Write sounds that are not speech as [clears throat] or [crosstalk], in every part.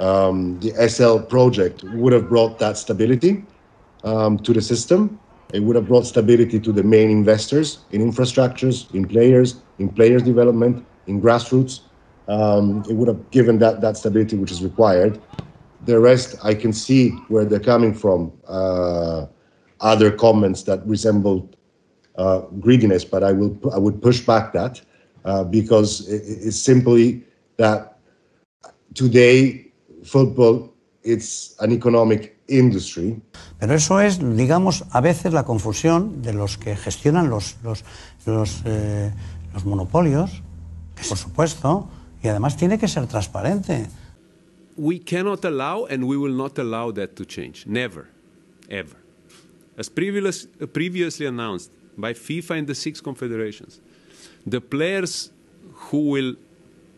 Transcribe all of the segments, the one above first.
um, the SL project would have brought that stability um, to the system. It would have brought stability to the main investors in infrastructures, in players, in players development, in grassroots. Um, it would have given that, that stability which is required. The rest, I can see where they're coming from. Uh, other comments that resembled uh, greediness, but I will I would push back that uh, because it, it's simply that today football it's an economic industry. Pero eso es, digamos, a veces la confusión de los que gestionan los, los, los, eh, los monopolios, por supuesto, y además tiene que ser transparente. We cannot allow and we will not allow that to change. Never. Ever. As previous, previously announced by FIFA and the six confederations, the players who will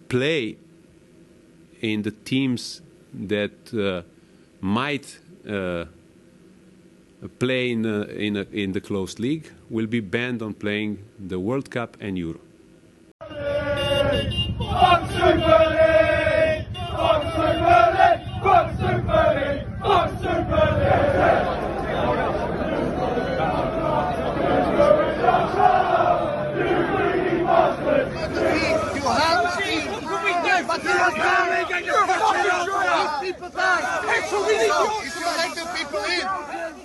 play in the teams that uh, might uh, play in, in, a, in the closed league will be banned on playing the World Cup and Euro. people back. Actually, we need people in.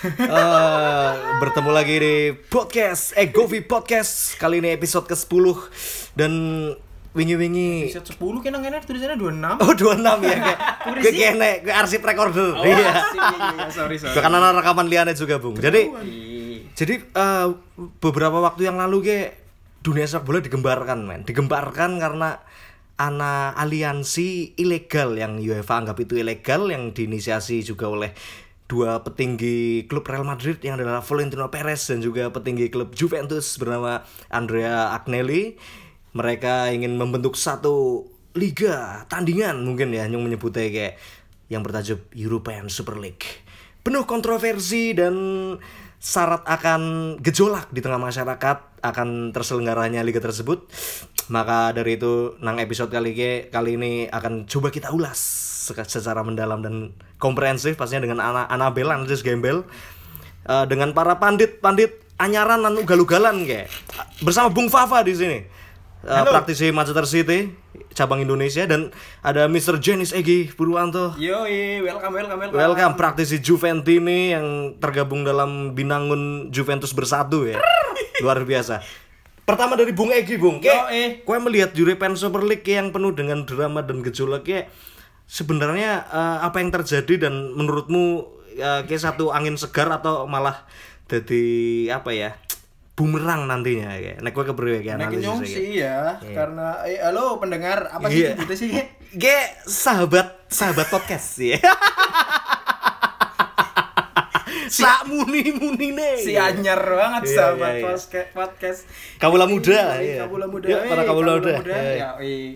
Eh, bertemu lagi di podcast Egovi Podcast. Kali ini episode ke-10 dan wingi-wingi Episode 10 kena ngene tulisannya 26. Oh 26 ya kayak Gue kene gue arsip recorder. Oh, iya. iya, iya, sorry, sorry. Gue ana rekaman liane juga, Bung. Jadi jadi eh, beberapa waktu yang lalu ke dunia sepak bola digembarkan, men. Digembarkan karena ana aliansi ilegal yang UEFA anggap itu ilegal yang diinisiasi juga oleh dua petinggi klub Real Madrid yang adalah Florentino Perez dan juga petinggi klub Juventus bernama Andrea Agnelli. Mereka ingin membentuk satu liga tandingan mungkin ya yang menyebutnya kayak yang bertajuk European Super League. Penuh kontroversi dan syarat akan gejolak di tengah masyarakat akan terselenggaranya liga tersebut. Maka dari itu nang episode kali ke kali ini akan coba kita ulas secara mendalam dan komprehensif pastinya dengan Ana Anabel Andres Gembel Eh, dengan para pandit-pandit anyaran dan ugal-ugalan kayak bersama Bung Fafa di sini. Eh, praktisi Manchester City cabang Indonesia dan ada Mr. Jenis Egi Purwanto. Yo, welcome, welcome, welcome. Welcome praktisi Juventini yang tergabung dalam binangun Juventus bersatu ya. Luar biasa. Pertama dari Bung Egi, Bung. Yo, Kayak, eh. Gue melihat European Super League yang penuh dengan drama dan gejolak kayak sebenarnya eh, apa yang terjadi dan menurutmu eh, kayak satu angin segar atau malah jadi apa ya? bumerang nantinya kayak. Nek gue kepriwe kayak Nek nyong sih ya, karena eh halo pendengar, apa Iya. sih gitu sih? [laughs] Kayak sahabat sahabat podcast [laughs] ya. Sak muni muni nih. Si anyar banget Iya, sahabat iya, iya. podcast podcast. Kabula muda, Iya, iya. Kabula muda. Ya, para eh, kabula muda. Iya, iya. Ya.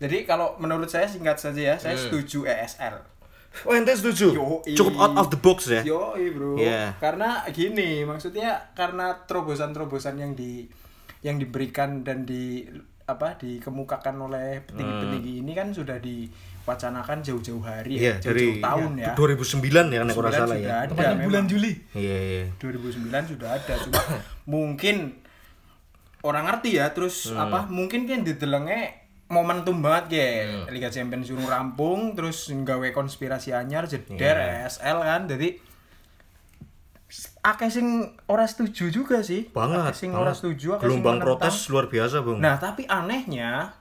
Jadi kalau menurut saya singkat saja ya, Hmm. saya setuju ESL. Oh ente setuju? Yoi. Cukup out of the box ya? Yo, bro. Iya. Karena gini, maksudnya karena terobosan-terobosan yang di yang diberikan dan di apa dikemukakan oleh petinggi-petinggi ini kan sudah diwacanakan jauh-jauh hari Hmm. Iya, ya, dari jauh-jauh tahun ya. 2009 ya ora 2009 salah sudah ya. ada memang. Juli. Iya, iya. 2009 sudah ada cuma [coughs] mungkin orang ngerti ya terus Hmm. apa mungkin kan didelenge momentum banget ya Liga Champions suruh rampung terus nggawe konspirasi anyar jeder Iya. ESL kan jadi akeh sing ora setuju juga sih Banget. akeh sing banget. ora setuju Gelombang protes luar biasa, Bung. Nah, tapi anehnya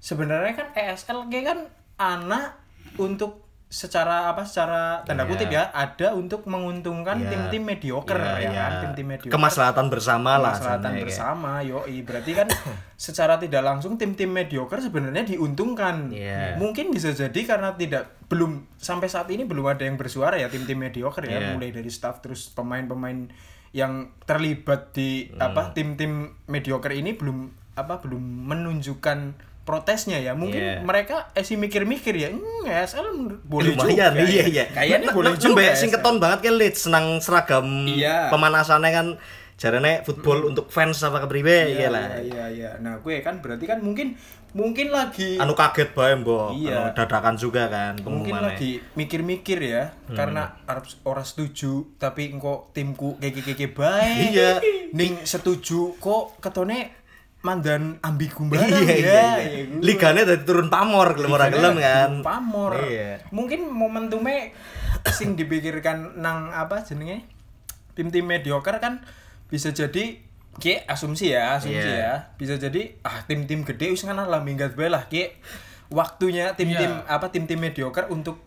sebenarnya kan ESL kan anak untuk secara apa secara tanda Iya. kutip ya ada untuk menguntungkan Iya. tim-tim mediocre Iya, ya iya. kan tim-tim mediocre Kemaslahatan bersama lah kemaslahatan kayak. bersama yoi berarti kan [coughs] secara tidak langsung tim-tim mediocre sebenarnya diuntungkan Iya. mungkin bisa jadi karena tidak belum sampai saat ini belum ada yang bersuara ya tim-tim mediocre ya Iya. mulai dari staff terus pemain-pemain yang terlibat di Hmm. apa tim-tim mediocre ini belum apa belum menunjukkan protesnya ya mungkin Iya. mereka esi mikir-mikir ya hmm, ESL menurut- boleh lumayan juga iya ya. iya kayaknya Nek- boleh juga nembe ESL. sing keton banget kan Leeds senang seragam Iya. pemanasannya kan jarane football untuk fans apa kepriwe iya iya lah iya iya iya nah gue kan berarti kan mungkin mungkin lagi anu kaget bae mbok Iya. anu dadakan juga kan mungkin lagi mikir-mikir ya Hmm. karena Arab ora setuju tapi engko timku keke-keke baik Iya. ning setuju kok ketone mandan ambigu barang iya ya iya ya iya gue. ligane dadi turun pamor gelem ora gelem kan pamor iya mungkin momentumnya sing dipikirkan nang apa jenenge tim-tim mediocre kan bisa jadi Ki asumsi ya, asumsi Iya. ya. Bisa jadi ah tim-tim gede wis kan lah minggat bae lah Ki. Waktunya tim-tim Iya. apa tim-tim mediocre untuk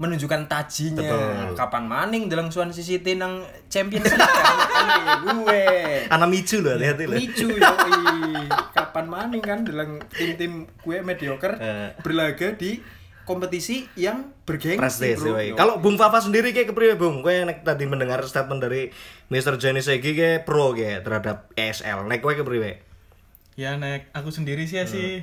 menunjukkan tajinya. Betul. Kapan maning dalam Swansea City nang Champions League kan Ini gue. ana micu loh hati-hati loh Micu yoi. Kapan maning kan dalam tim-tim gue mediocre Eh. berlaga di kompetisi yang bergengsi Prestis bro. Kalau Bung Fafa sendiri kayak kepriwe Bung? Kowe nek tadi mendengar statement dari Mr. Johnny Segi kayak pro kayak terhadap ESL. Nek kowe kepriwe? Ya nek aku sendiri sih ya sih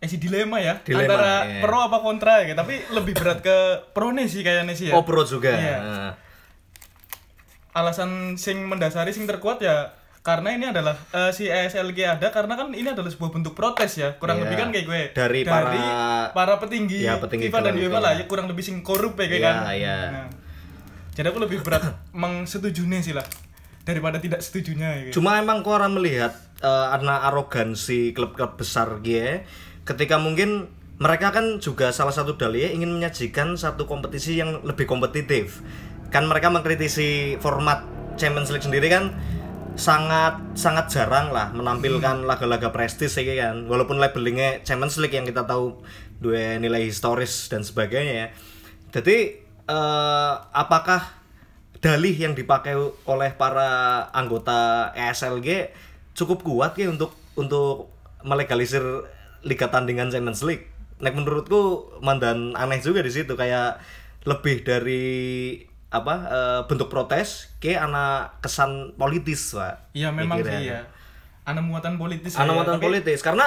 eh sih dilema ya Dilema, antara iya. pro apa kontra ya tapi lebih berat ke pro nih sih kayaknya sih ya Oh pro juga. Iya. Nah. alasan sing mendasari sing terkuat ya karena ini adalah eh, si ESLG ada karena kan ini adalah sebuah bentuk protes ya kurang Iya. lebih kan kayak gue Dari para- para petinggi, Ya, petinggi FIFA dan UEFA lah ya kurang lebih sing korup ya kayak Iya, kan iya. Nah, jadi aku lebih berat [laughs] mengsetujunya sih lah daripada tidak setujunya ya. Cuma emang kau orang melihat eh, ada arogansi klub-klub besar gitu ketika mungkin mereka kan juga salah satu dalih ingin menyajikan satu kompetisi yang lebih kompetitif. Kan mereka mengkritisi format Champions League sendiri kan sangat sangat jarang lah menampilkan laga-laga prestis ya kan. Walaupun labelingnya Champions League yang kita tahu dua nilai historis dan sebagainya ya. Jadi eh, apakah dalih yang dipakai oleh para anggota ESLG cukup kuat ya untuk untuk melegalisir liga tandingan Champions League. Nek menurutku mandan aneh juga di situ kayak lebih dari apa eh, bentuk protes ke anak kesan politis pak. Iya memang Mikirnya. sih ya ada muatan politis Anak ya, muatan tapi- politis karena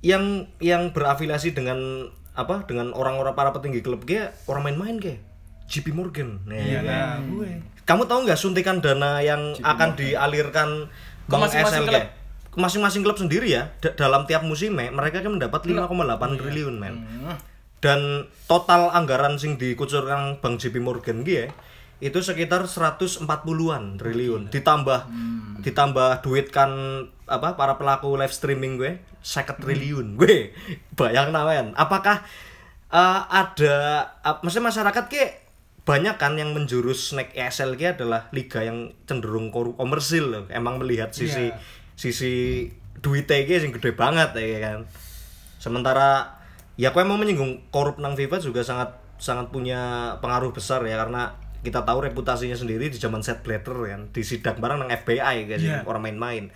yang yang berafiliasi dengan apa dengan orang-orang para petinggi klub ge orang main-main ge JP Morgan. Nah, Iya kan? nah, gue. Kamu tahu nggak suntikan dana yang akan dialirkan Ke Bank? Ke masing-masing klub sendiri ya da- dalam tiap musimnya mereka kan mendapat Iya. 5,8 triliun men. Dan total anggaran sing dikucurkan Bank JP Morgan gitu ya itu sekitar 140-an triliun. Ditambah ditambah duit kan apa para pelaku live streaming gue 50 triliun. [laughs] Gue bayang men. Apakah eh, ada uh, maksudnya masyarakat ke banyak kan yang menjurus naik ESLG adalah liga yang cenderung komersil loh. emang melihat sisi Iya. Sisi duitnya ki yang gede banget ya kan. Sementara ya aku emang menyinggung korup nang FIFA juga sangat sangat punya pengaruh besar ya karena kita tahu reputasinya sendiri di zaman set blatter kan. Di sidak barang nang FBI guys Iya. orang main-main.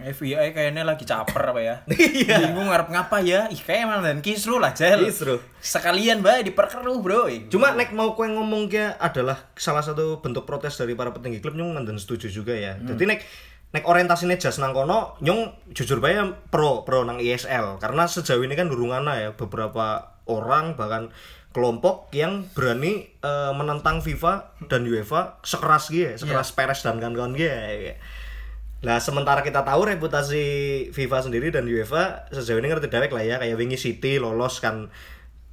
FBI kayaknya lagi caper apa ya. [laughs] Iya. bingung ngarep ngapa ya. Ih kayak emang dan kisru lah Jel. Kisruh. sekalian bae diperkeruh bro. Cuma nek mau kue ngomong ke adalah salah satu bentuk protes dari para petinggi klub nyong dan setuju juga ya. Jadi nek nek orientasinya jas nang kono nyong jujur bae pro pro nang ISL karena sejauh ini kan durungana ya beberapa orang bahkan kelompok yang berani eh, menentang FIFA dan UEFA sekeras gitu, sekeras Perez dan kawan-kawan gitu. ya. Nah, sementara kita tahu reputasi FIFA sendiri dan UEFA sejauh ini ngerti dewek lah ya, kayak wingi City lolos kan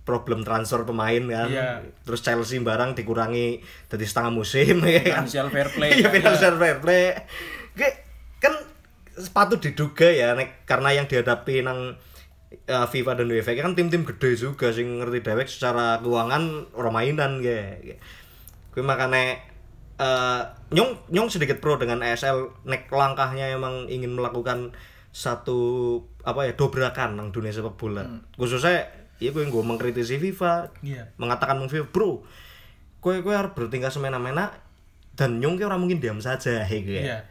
problem transfer pemain kan. Iya. Terus Chelsea barang dikurangi dari setengah musim [laughs] ya kan. Financial fair play. Iya, financial fair play. Kayak kan sepatut diduga ya nek karena yang dihadapi nang uh, FIFA dan UEFA kan tim-tim gede juga sing ngerti dewek secara keuangan orang mainan ya. Kuwi makane eh, nyong nyong sedikit pro dengan ESL nek langkahnya emang ingin melakukan satu apa ya dobrakan nang dunia sepak bola. Khususnya iya gue gue mengkritisi FIFA Iya. mengatakan meng FIFA bro gue gue harus bertingkah semena-mena dan nyung ki orang mungkin diam saja he gue Iya.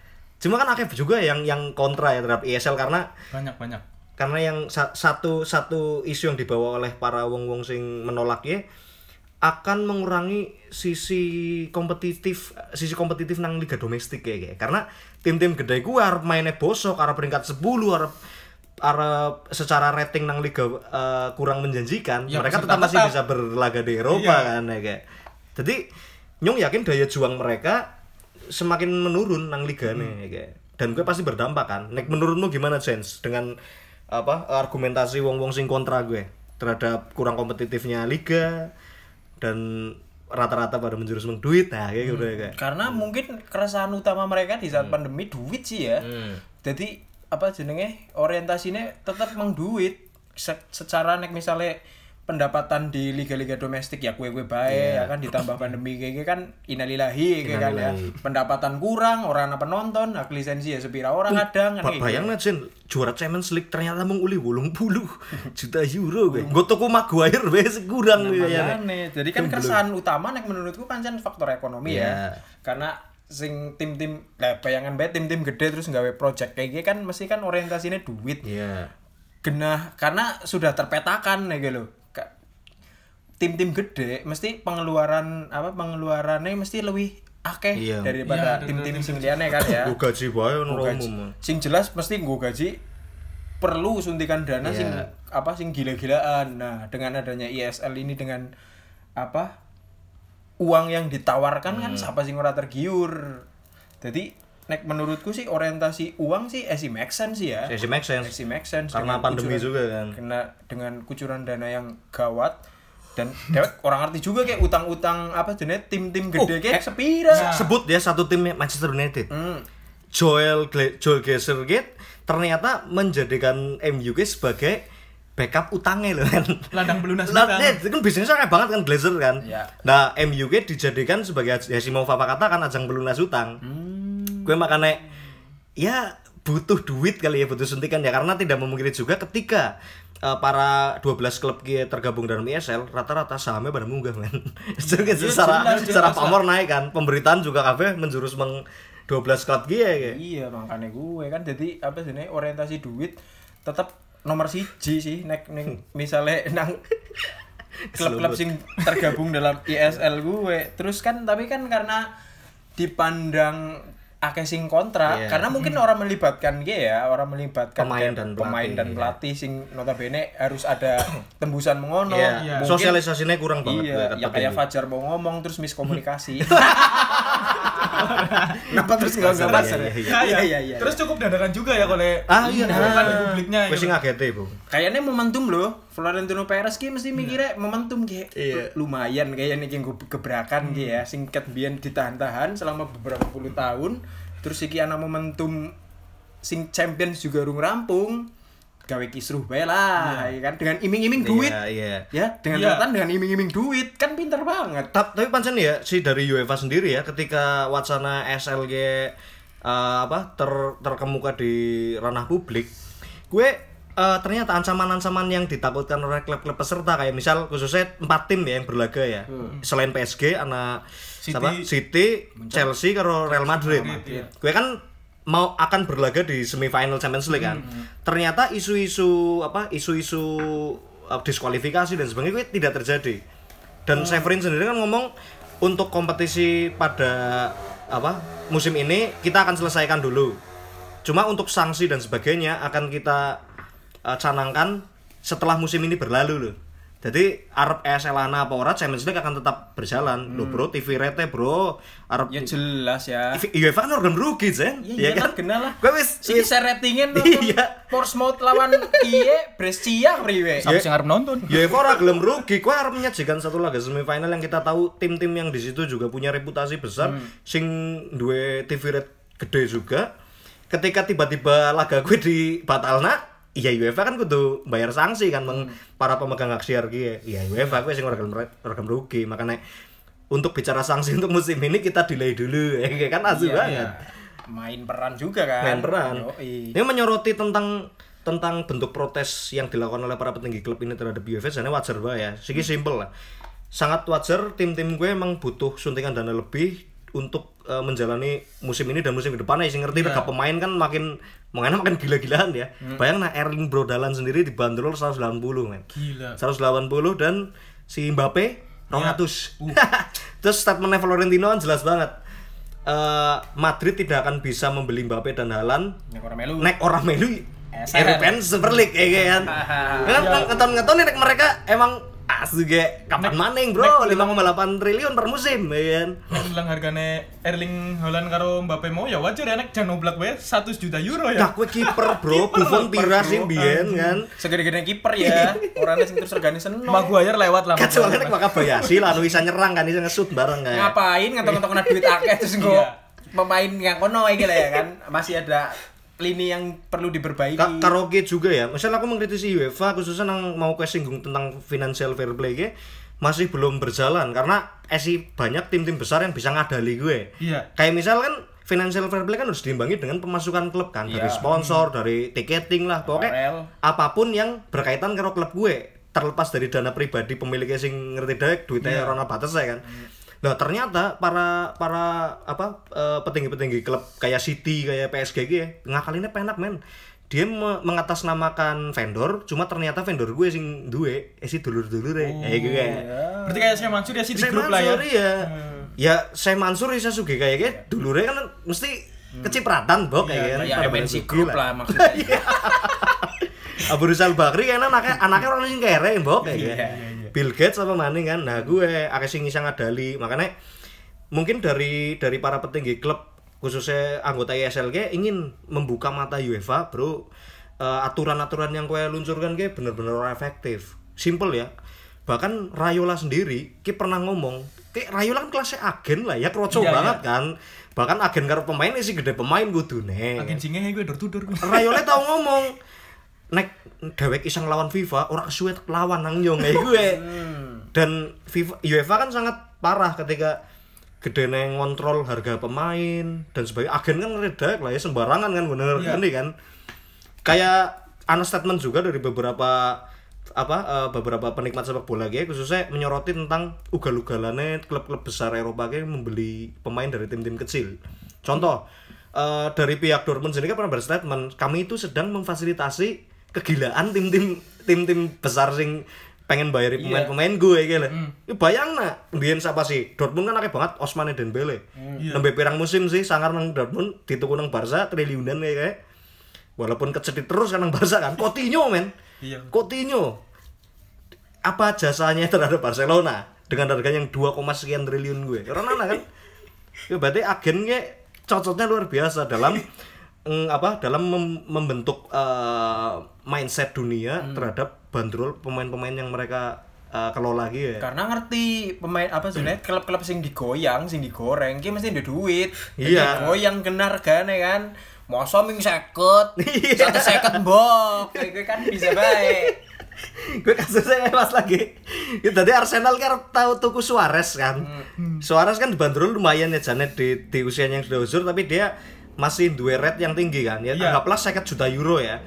Cuma kan akhirnya juga yang yang kontra ya terhadap ESL karena Banyak banyak. karena yang sa- satu satu isu yang dibawa oleh para wong-wong sing menolak ya akan mengurangi sisi kompetitif sisi kompetitif nang liga domestik ya kayak karena tim-tim gede ku arep mainnya bosok arep peringkat 10 arep arep secara rating nang liga eh, kurang menjanjikan Ya, mereka tetap masih bisa berlaga di Eropa Iya. kan ya kayak jadi Nyong yakin daya juang mereka semakin menurun nang liga nih Hmm. kayak. Dan gue pasti berdampak kan. Nek menurutmu gimana Jens dengan apa argumentasi wong-wong sing kontra gue terhadap kurang kompetitifnya liga dan rata-rata pada menjurus meng duit? Nah kayak gitu ya kayak. Karena mungkin keresahan utama mereka di saat pandemi duit sih ya. Jadi apa jenenge? Orientasinya tetap meng duit. Se- secara nek misalnya pendapatan di liga-liga domestik ya kue kue baik ya kan ditambah pandemi kayak kan inalilahi kayak kan ya. Pendapatan kurang orang apa penonton hak lisensi ya sepira orang kadang kan bayang Jen juara Champions League ternyata menguli wolung puluh [laughs] juta euro gue gue toko Maguire wes kurang gitu. ya jadi kan keresahan utama nek menurutku pancen faktor ekonomi Iya. ya karena sing tim-tim lah bayangan bae tim-tim gede terus nggawe project kayak gini kan mesti kan orientasinya duit. Iya. Genah karena sudah terpetakan nih gitu tim-tim gede mesti pengeluaran apa pengeluarannya mesti lebih akeh Iya. daripada Iya, tim-tim sing liyane kan ya gue gaji bae ono umum sing jelas mesti gue gaji perlu suntikan dana Iya. sing apa sing gila-gilaan nah dengan adanya ISL ini dengan apa uang yang ditawarkan kan Hmm. siapa sing ora tergiur jadi nek menurutku sih orientasi uang sih esi make sense sih ya Sesi make sense. Esi make sense Karena dengan pandemi kucuran- juga kan. kena dengan kucuran dana yang gawat dan dewek orang ngerti juga kayak utang-utang apa jenis tim-tim Oh, gede kayak sepira sebut ya satu tim Manchester United Hmm. Joel Gle- Joel Gazergate ternyata menjadikan MU sebagai backup utangnya loh kan Ladang pelunas Lah, utang. eh, itu kan bisnisnya kayak banget kan Glazer kan Iya. nah MU dijadikan sebagai Yasimov apa kata kan ajang pelunas utang Hmm. gue makanya ya butuh duit kali ya butuh suntikan ya. Karena tidak memungkiri juga ketika eh, para 12 klub kia tergabung dalam ISL rata-rata sahamnya pada munggah men. [laughs] Jadi secara jelas, secara jelas pamor naik kan. Pemberitaan juga kafe menjurus meng 12 klub kia ya Iya makanya gue kan. Jadi apa sih orientasi duit tetap nomor siji sih. Nek nek [laughs] misalnya nang klub-klub sing tergabung dalam ISL gue terus kan tapi kan karena dipandang akeh sing kontra Iya. karena mungkin orang melibatkan dia ya orang melibatkan Pemain dan pemain pelatih, dan iya. pelatih sing notabene harus ada [coughs] tembusan mengono Iya. Mungkin- sosialisasinya kurang banget iya ya kayak. Fajar mau ngomong terus miskomunikasi [laughs] [laughs] Kenapa terus nggak nggak Iya, Fajar iya, ya? iya. Iya, iya, iya. Terus cukup dadakan juga ya kalau ah iya kan di publiknya gue gitu. sih ngagete bu Kayaknya momentum loh. Florentino Perez ki mesti mikirnya momentum ki. Iya. Lumayan kayaknya ki ge- gebrakan ki ya. Singkat biyen ditahan-tahan selama beberapa puluh tahun. Terus iki ana momentum sing Champions juga rung rampung. Gawe kisruh bae lah, ya kan? Dengan iming-iming duit. iya. Iya Ya, dengan Iya. catatan dengan iming-iming duit kan pinter banget. Ta- tapi pancen ya si dari UEFA sendiri ya ketika wacana SLG eh, apa ter terkemuka di ranah publik gue eh, ternyata ancaman-ancaman yang ditakutkan oleh klub-klub peserta kayak misal khususnya empat tim ya yang berlaga ya. Selain PSG anak City. siapa? City Chelsea karo Real Madrid. Gue kan mau akan berlaga di semifinal Champions League kan. Ternyata isu-isu apa isu-isu uh, diskualifikasi dan sebagainya gue tidak terjadi. Dan Severin sendiri kan ngomong untuk kompetisi pada apa musim ini kita akan selesaikan dulu. Cuma untuk sanksi dan sebagainya akan kita uh, canangkan setelah musim ini berlalu loh jadi Arab ESL ana apa ora Champions League akan tetap berjalan loh bro TV rate bro Arab Ya jelas ya. UEFA kan organ rugi Zen Iya, iya kan kenal lah. gue wis Si saya ratingin [laughs] tuh Iya. Portsmouth lawan Iye Brescia riwe. Siapa sih ngarep nonton? Ya kok ora gelem rugi, kowe arep menyajikan satu laga semifinal yang kita tahu tim-tim yang di situ juga punya reputasi besar, sing duwe TV rate gede juga. Ketika tiba-tiba laga gue dibatalna, iya UEFA kan kudu bayar sanksi kan meng para pemegang hak siar ki. Iya UEFA ora gelem ora gelem rugi, makanya untuk bicara sanksi [laughs] untuk musim ini kita delay dulu [laughs] ya kan asu Iya, banget. iya. Main peran juga kan. Main peran. Yoi. Ini menyoroti tentang tentang bentuk protes yang dilakukan oleh para petinggi klub ini terhadap UEFA sebenarnya wajar banget ya. Segi simple lah. Sangat wajar tim-tim gue emang butuh suntikan dana lebih untuk eh, menjalani musim ini dan musim ke depannya sih ngerti rega pemain kan makin makanya makin gila-gilaan ya. Bayang nah Erling Brodalan sendiri dibanderol 180 men. Gila. 180 dan si Mbappe 200. [laughs] Terus statementnya Florentino kan jelas banget. Eh, Madrid tidak akan bisa membeli Mbappe dan Haaland Nek ora melu. nek orang melu Eser. European Super League ya kan. [laughs] kan ngeton-ngeton nek mereka emang asu ge kapan maning bro 5,8 triliun per musim ya kan. Nek bilang hargane Erling Haaland karo Mbappe mau ya wajar ya nek jan oblak wae 100 juta euro Nah, ya. kue kiper [laughs] bro, Buffon pira sih biyen kan. Segede-gede kiper ya. [laughs] Orangnya sing terus regane seneng. Maguire lewat lah. Kecuali nek maka Bayasi lah bisa nyerang kan bisa ngesut bareng kan. Ngapain ngetok-ngetok kena duit akeh terus engko Iya. pemain yang kono iki lah ya kan. Masih ada lini yang perlu diperbaiki. Ka karaoke juga ya. Misal aku mengkritisi UEFA khususnya nang mau ke singgung tentang financial fair play ge masih belum berjalan karena esi banyak tim-tim besar yang bisa ngadali gue. Iya. Kayak misal kan financial fair play kan harus diimbangi dengan pemasukan klub kan dari Iya. sponsor, dari tiketing lah, pokoknya Apparel. apa pun yang berkaitan karo klub gue terlepas dari dana pribadi pemiliknya sing ngerti dek duitnya orang batas ya kan. Nah ternyata para para apa eh, petinggi-petinggi klub kayak City kayak PSG gitu ya ngakalinnya penak men. Dia me- mengatasnamakan vendor, cuma ternyata vendor gue sing duwe, eh si dulur-dulur ya, eh gue Berarti kayak saya Mansur ya sih di grup lah ya. Ya. Ya saya Mansur bisa suge kayak gitu, dulurnya kan mesti kecipratan bok kayak kan. ya MNC bentuk Group gila. lah [laughs] maksudnya. Abu Rizal Bakri kan anaknya anaknya orang sing kere mbok kayak Iya, gitu. Iya, Bill Gates apa maning kan. Nah, gue akeh sing isang ngadali. Makanya mungkin dari dari para petinggi klub khususnya anggota ISLG ingin membuka mata UEFA, Bro. Eh, aturan-aturan yang gue luncurkan gue bener-bener efektif. Simple ya. Bahkan Rayola sendiri ki pernah ngomong, kayak Rayola kan kelasnya agen lah ya, kroco Iya, banget kan. Bahkan agen karo pemain sih gede pemain. Agen singe gue door to door gue. Rayola tau ngomong nek dewek iseng lawan FIFA ora kesuwet lawan nang kayak gue dan FIFA UEFA kan sangat parah ketika gede ngontrol harga pemain dan sebagainya. Agen kan ngeredak lah ya sembarangan kan bener. Iya. ini kan? Kayak ada statement juga dari beberapa apa eh, beberapa penikmat sepak bola gitu khususnya menyoroti tentang ugal-ugalannya klub-klub besar Eropa gitu membeli pemain dari tim-tim kecil. Contoh eh, dari pihak Dortmund sendiri kan pernah berstatement kami itu sedang memfasilitasi kegilaan tim-tim tim-tim besar sing pengen bayari pemain-pemain gue gitu. Ya bayang nak, biyen siapa sih? Dortmund kan akeh banget Osmane Dembele. Nembe pirang musim sih sangar nang Dortmund dituku nang Barca triliunan kayak kayak. Walaupun kecetit terus kan nang Barca kan. Coutinho men. Iya. Coutinho. Apa jasanya terhadap Barcelona? Dengan harga yang 2, sekian triliun gue. Mana kan? Ya berarti agennya cocoknya luar biasa dalam [laughs] mm, apa dalam mem- membentuk eh, mindset dunia terhadap bandrol pemain-pemain yang mereka eh, kelola gitu ya Karena ngerti pemain apa sebenarnya klub-klub sing digoyang, sing digoreng, ki mesti ada duit. Iya. Goyang kenar kan ya kan. Masa ming seket, [laughs] Iya. satu seket mbok, kayak kan bisa baik. [laughs] gue kasusnya pas lagi ya, tadi Arsenal kan tahu tuku Suarez kan Suarez kan dibanderol lumayan ya Janet di, di usianya yang sudah uzur tapi dia masih dua rate yang tinggi kan ya Iya. anggaplah 50 juta euro ya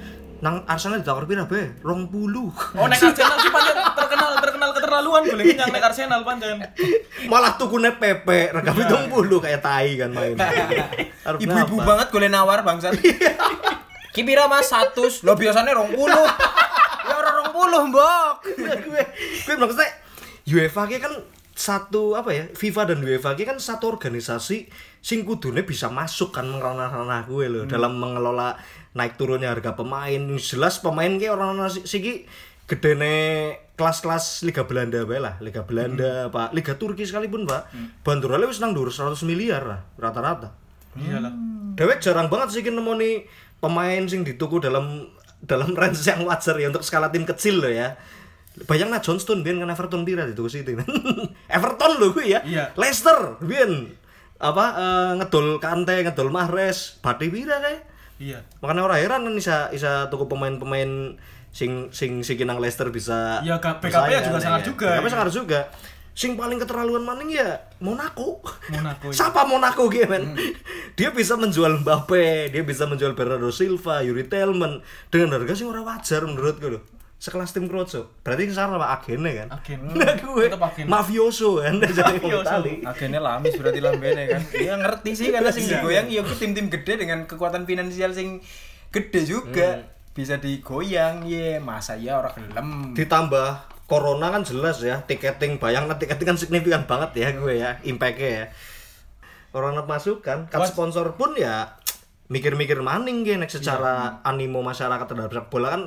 nang Arsenal ditawar pira be rong puluh Oh nek Arsenal sih pancen terkenal terkenal keterlaluan gue yang nek Arsenal pancen. malah tukune PP regam hitung puluh kayak tai kan main [laughs] Ibu-ibu banget gue nawar bangsat. Kipira mas satu, lo biasanya rong puluh. ya orang rong puluh mbok. gue gue maksudnya UEFA ki kan satu apa ya FIFA dan UEFA ki kan satu organisasi sing kudune bisa masuk kan ranah-ranah gue loh dalam mengelola naik turunnya harga pemain. Jelas pemain ki orang siki gedene kelas-kelas Liga Belanda bae lah Liga Belanda Pak. Liga Turki sekalipun Pak bandrolnya wis nang dhuwur 100 miliar lah rata-rata. Iyalah. Dewek jarang banget sih nemoni pemain sing dituku dalam dalam [laughs] range yang wajar ya untuk skala tim kecil loh ya. Bayang nah Johnston biar kan Everton pira dituku City. [laughs] Everton loh gue ya. Iya. Leicester biar apa eh, ngedol Kante, ngedol Mahrez, Bati pira kayak. Iya. Makanya orang heran kan bisa bisa tuku pemain-pemain sing sing sing nang Leicester bisa Iya, PKP bersaing, juga kan, sangat ya. juga, PKP ya. sangat juga. sing paling keterlaluan maning ya Monaco. Monaco, iya. Siapa Monaco gitu men? [laughs] Dia bisa menjual Mbappe, dia bisa menjual Bernardo Silva, Yuri Tillman dengan harga sing ora wajar menurutku loh. Sekelas tim Kroco. Berarti salah sama agennya kan? Agen. Nah, gue agen. mafioso kan? Mafioso. Agennya lamis berarti lambene kan? Iya ngerti sih karena sing digoyang iya tim-tim gede dengan kekuatan finansial sing gede juga. Bisa digoyang ya masa ya orang gelem? Ditambah corona kan jelas ya tiketing bayang tiketing kan signifikan banget ya gue ya impact-nya ya. Corona masukan kan Was- sponsor pun ya mikir-mikir maning gini secara animo masyarakat terhadap sepak bola kan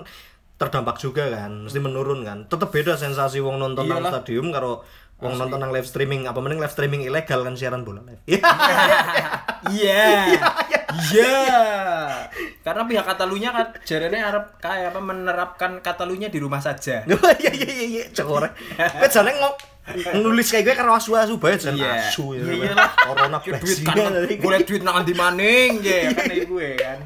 terdampak juga kan mesti menurun kan. Tetep beda sensasi wong nonton nang stadium karo wong nonton nang live streaming. Apa mending live streaming ilegal kan siaran bola live? [laughs] Iya iya [laughs] karena pihak Katalunya kan jarene arep kayak apa menerapkan Katalunya di rumah saja [laughs] iya iya iya iya cekore kan jane ngok nulis kayak gue karo asu-asu bae jan Iya. asu ya Iya iyalah. corona duit kan boleh duit nang ndi maning ya kan iku gue kan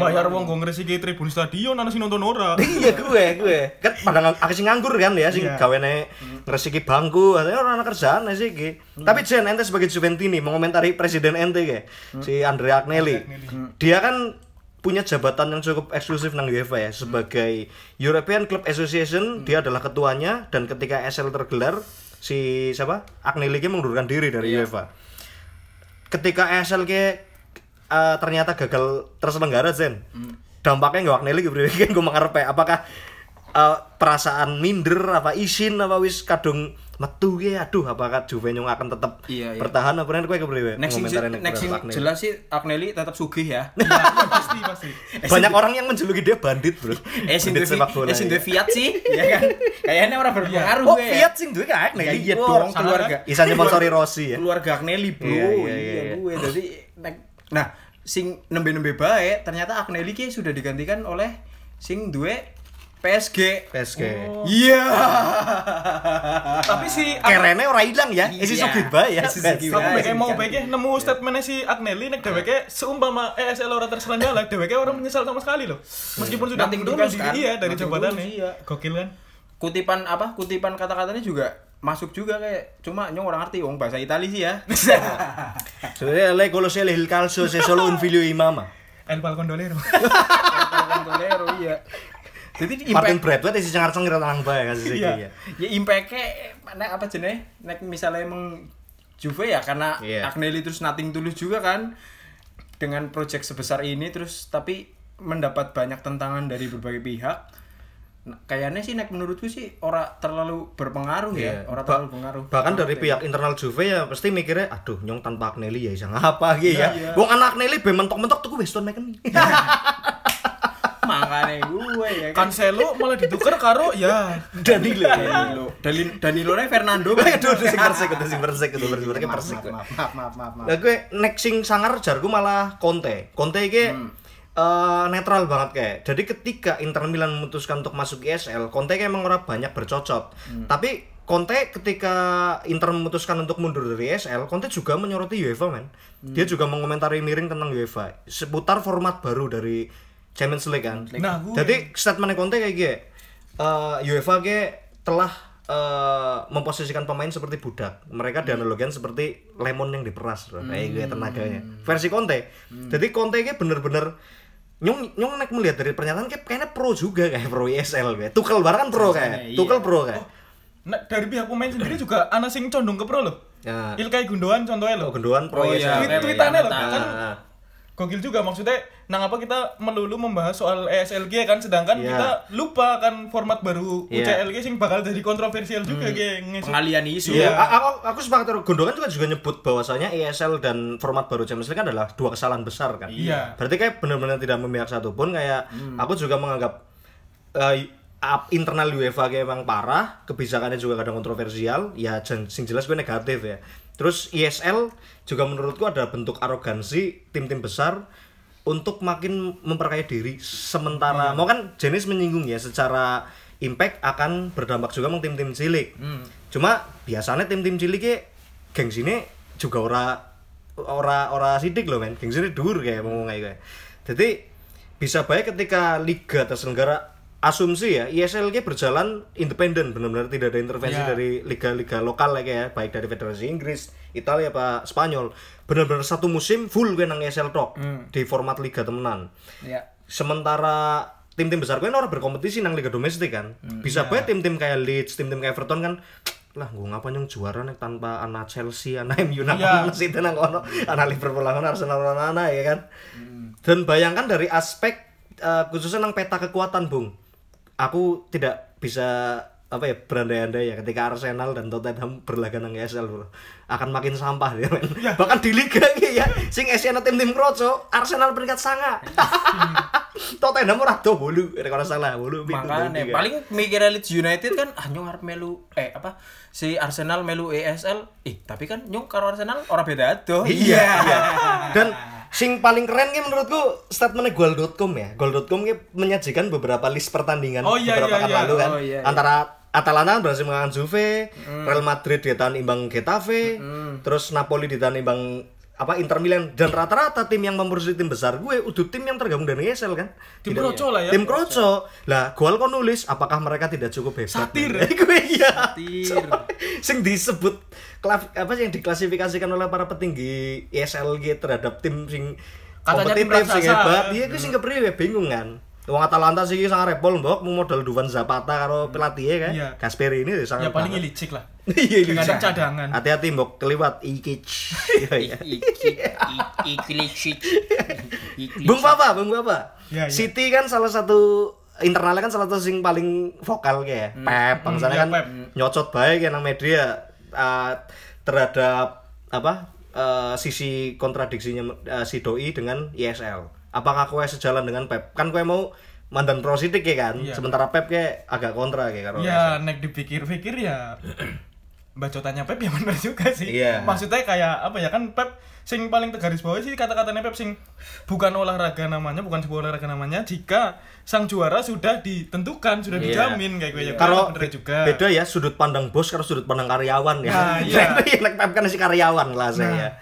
Bayar banget. wong go ngresiki tribun stadion ana sing nonton ora. [laughs] iya gue gue kan pada ngang, aku sing nganggur kan ya sing Iya. gawene ngresiki bangku orang anak kerjaan sih ki tapi Jen ente sebagai Juventini mengomentari presiden ente ke si Andrea Agnelli. Dia kan punya jabatan yang cukup eksklusif nang UEFA ya sebagai European Club Association dia adalah ketuanya dan ketika ESL tergelar si siapa? Agnelli mengundurkan diri dari UEFA. Ketika ESL ke eh, ternyata gagal terselenggara Zen dampaknya nggak Agnelli gitu kan gue mengarepe apakah eh, perasaan minder apa isin apa wis kadung metu ge aduh apakah Juve nyong akan tetap Iya, iya. bertahan apa nih kowe kepriwe Next sing, nek next sing jelas sih Agnelli tetap sugih ya. [laughs] Iya, iya, pasti pasti. [laughs] banyak orang yang menjuluki dia bandit bro [laughs] Eh sing bandit duwe eh sing ya. duwe Fiat sih, ya kan. Kayaknya orang berpengaruh oh gue. Fiat sing duwe kan Ya Agnelli iya Wah, dong keluarga. Isa nyponsori Rossi ya Keluarga Agnelli, Bro. Iya, Iya, iya, iya, iya. gue. Jadi nek- nah, sing nembe-nembe bae ternyata Agnelli ki sudah digantikan oleh sing duwe PSG. PSG Iya. Tapi si kerene ora ilang ya isi Iya. sugih bae ya Isi Aku mau BK nemu statementnya si Agnelli nek dheweke seumpama ESL ora terselenggara, dheweke orang menyesal sama sekali loh. Meskipun sudah diri kan? iya dari jabatannya. iya. Gokil kan? Kutipan apa? Kutipan kata-katanya juga masuk juga kayak cuma nyong orang ngerti wong bahasa Itali sih ya. [laughs] sebenarnya lei conosce il calcio se solo un figlio di mama El Falcon Dolero. [laughs] Kontrolero iya. Jadi Martin impact Bradway isi cengar-cengir nang bae kan sih Iya. ya ya impact-nya nek apa jenenge? Nek misalnya emang Juve ya karena Iya. Agnelli terus nating tulus juga kan dengan project sebesar ini terus tapi mendapat banyak tentangan dari berbagai pihak. Nah, kayaknya sih nek menurutku sih ora terlalu berpengaruh Iya. ya, ora Ba- terlalu berpengaruh. bahkan dari pihak internal Juve ya pasti mikirnya aduh nyong tanpa Agnelli ya bisa ngapa gitu ya Iya. wong anak Agnelli be mentok-mentok tuh Weston McKennie [laughs] makanya gue ya kan. Cancelo malah ditukar karo ya Danilo Danilo, Danilo, Danilo Fernando. [laughs] aduh sing persik itu sing persik itu persik maaf, persik maaf, maaf, maaf, maaf, maaf. Lah gue next sing sangar jarku malah Conte. Conte iki eh, netral banget kayak. Jadi ketika Inter Milan memutuskan untuk masuk ISL, Conte kayak emang ora banyak bercocok. Tapi Conte ketika Inter memutuskan untuk mundur dari ISL, Conte juga menyoroti UEFA men. Dia juga mengomentari miring tentang UEFA seputar format baru dari Champions League kan. Nah, gue- Jadi statementnya Conte kayak gini, eh, UEFA kayak telah eh, memposisikan pemain seperti budak. Mereka dianalogikan seperti lemon yang diperas, bro. kayak gitu tenaganya. Versi Conte. Jadi Conte kayak bener-bener nyong nyong nek melihat dari pernyataan kayak kayaknya pro juga kayak pro ESL kayak. Tukel barang kan pro kayak. iya. Tukel pro kayak. Nah, dari pihak pemain sendiri juga ana sing condong ke pro loh. Ya. Ilkay Gundogan contohnya Oh, loh. gendoan pro Oh, iya. ESL. Tweet tweetannya loh Iya, kan Nah, gokil juga maksudnya nang apa kita melulu membahas soal ESLG kan sedangkan Iya. kita lupa kan format baru Iya. UCLG sing bakal jadi kontroversial juga geng Pengalian isu. Iya, a- aku, aku sepakat karo Gondongan juga juga nyebut bahwasanya ESL dan format baru Champions League kan adalah dua kesalahan besar kan. Iya. Berarti kayak benar-benar tidak memihak satupun kayak aku juga menganggap up- internal UEFA kayak emang parah, kebijakannya juga kadang kontroversial, ya jen- sing jelas gue negatif ya. Terus ESL juga menurutku ada bentuk arogansi tim-tim besar untuk makin memperkaya diri sementara. Mau kan jenis menyinggung ya secara impact akan berdampak juga sama tim-tim cilik. Cuma biasanya tim-tim cilik ki gengsine juga ora ora ora sidik loh men. Gengsine dhuwur kayak ngomong kayak gitu. jadi bisa baik ketika liga terselenggara asumsi ya ISLG berjalan independen benar-benar tidak ada intervensi Ya. dari liga-liga lokal ya kayak baik dari federasi Inggris, Italia apa Spanyol. Benar-benar satu musim full gue nang ISL tok di format liga temenan. Ya. Sementara tim-tim besar gue orang berkompetisi nang liga domestik kan. Bisa bae tim-tim kayak Leeds, tim-tim kayak Everton kan lah gue ngapa nyong juara nih tanpa anak Chelsea, anak MU, anak Iya. Man City, nang kono, anak Liverpool, anak Arsenal, anak anak ya kan. Dan bayangkan dari aspek eh, khususnya nang peta kekuatan, Bung. Aku tidak bisa apa ya berandai-andai ya ketika Arsenal dan Tottenham berlaga nang ESL bro akan makin sampah ya, men. bahkan di liga iki ya sing Asiana tim-tim kroco Arsenal peringkat sanga [laughs] Tottenham ora do bolu nek ora salah bolu tiga. paling mikir Leeds United kan ah nyong arep melu eh apa si Arsenal melu ESL. Eh, tapi kan nyong karo Arsenal ora beda ado. Iya. [laughs] iya. Dan sing paling keren ki menurutku statementnya goal.com ya. Goal.com ki menyajikan beberapa list pertandingan Oh, iya, beberapa iya, iya. lalu kan. Oh, iya, iya. Antara Atalanta berhasil mengalahkan Juve, Real Madrid ditahan imbang Getafe, terus Napoli ditahan imbang apa Inter Milan. Dan rata-rata tim yang mempersisi tim besar gue udah tim yang tergabung dari ESL kan? Tim Tidak- kroco lah ya. tim kroco. Lah gol kau nulis? Apakah mereka tidak cukup hebat? Satir. [laughs] gue iya. Satir. [laughs] sing disebut klaf- apa sih yang diklasifikasikan oleh para petinggi ESLG terhadap tim sing kompetitif sing hebat. Iya gue sing kepriwe bingung kan? Wong Atalanta sih sangat repol mbok mau modal Duvan Zapata karo pelatihnya kan? Iya. Gasperi ini sangat Ya paling ilicik lah. Iya iya Kadang cadangan. hati-hati mbok keliwat Ikic [laughs] Iya, iya. Bung Papa, Bung Papa. Ya, ya. City kan salah satu internalnya kan salah satu sing paling vokal kayak Pep, bangsanya ya, kan Pep. nyocot baik ya nang media uh, terhadap apa uh, sisi kontradiksinya uh, si Doi dengan ISL. Apakah kowe sejalan dengan Pep? Kan kowe mau mandan pro City ya kan, Iya. sementara Pep kayak agak kontra kayak karo Ya nek dipikir-pikir ya bacotannya Pep ya [laughs] bener juga sih. Iya. Maksudnya kayak apa ya kan Pep sing paling tegaris bawah sih kata-katanya Pep sing bukan olahraga namanya, bukan sebuah olahraga namanya jika sang juara sudah ditentukan, sudah Iya. dijamin kayak gue ya. Karo bener juga. beda ya sudut pandang bos karo sudut pandang karyawan ya. Nah, [laughs] iya. Nek Pep kan si karyawan lah saya.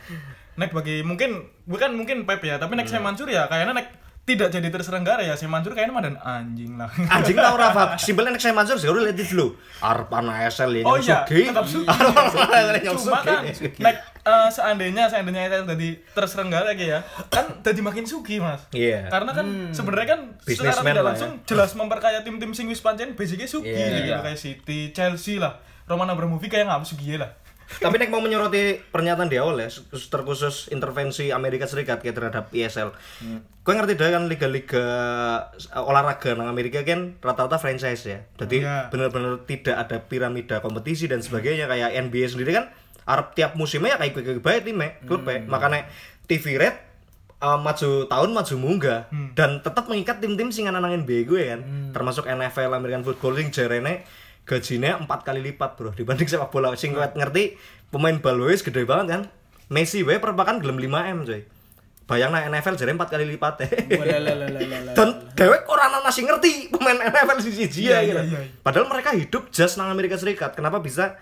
Nek bagi mungkin bukan mungkin Pep ya, tapi nek Hmm. saya Mansur ya kayaknya nek tidak jadi terselenggara ya saya Mansur kayaknya mah dan anjing lah. Anjing tau ora Fab. Simpelnya nek saya Mansur udah lihat di dulu. Arep ana SL ya Oh iya, tetap nyong Cuma kan sugih. nek eh, seandainya seandainya itu tadi terselenggara gitu ya, kan jadi makin sugi mas. Iya. Karena kan sebenarnya kan secara tidak lah langsung ya. jelas memperkaya tim-tim sing wis pancen basicnya sugi Iya. gitu kayak City, Chelsea lah. Roman Abramovich kayak nggak sugi lah. Tapi nek mau menyoroti pernyataan di awal ya, terkhusus intervensi Amerika Serikat kayak terhadap ISL. Kau ngerti dah kan liga-liga eh, olahraga nang Amerika kan rata-rata franchise ya. Jadi Iya. benar-benar tidak ada piramida kompetisi dan sebagainya kayak NBA sendiri kan Arab tiap musimnya ya kayak kayak baik timnya, klubnya. Makanya TV rate uh, maju tahun maju munggah dan tetap mengikat tim-tim sing nang NBA gue kan termasuk NFL American Football sing jarene gajinya empat kali lipat bro dibanding sepak bola sing kuat ngerti pemain bal wis gede banget kan Messi wae per pekan gelem 5 m coy bayang NFL jadi empat kali lipat Walalalalalalala. dan dewek orang anak sih ngerti pemain NFL si siji ya Iya, gitu. iya, iya. Padahal mereka hidup just nang Amerika Serikat. Kenapa bisa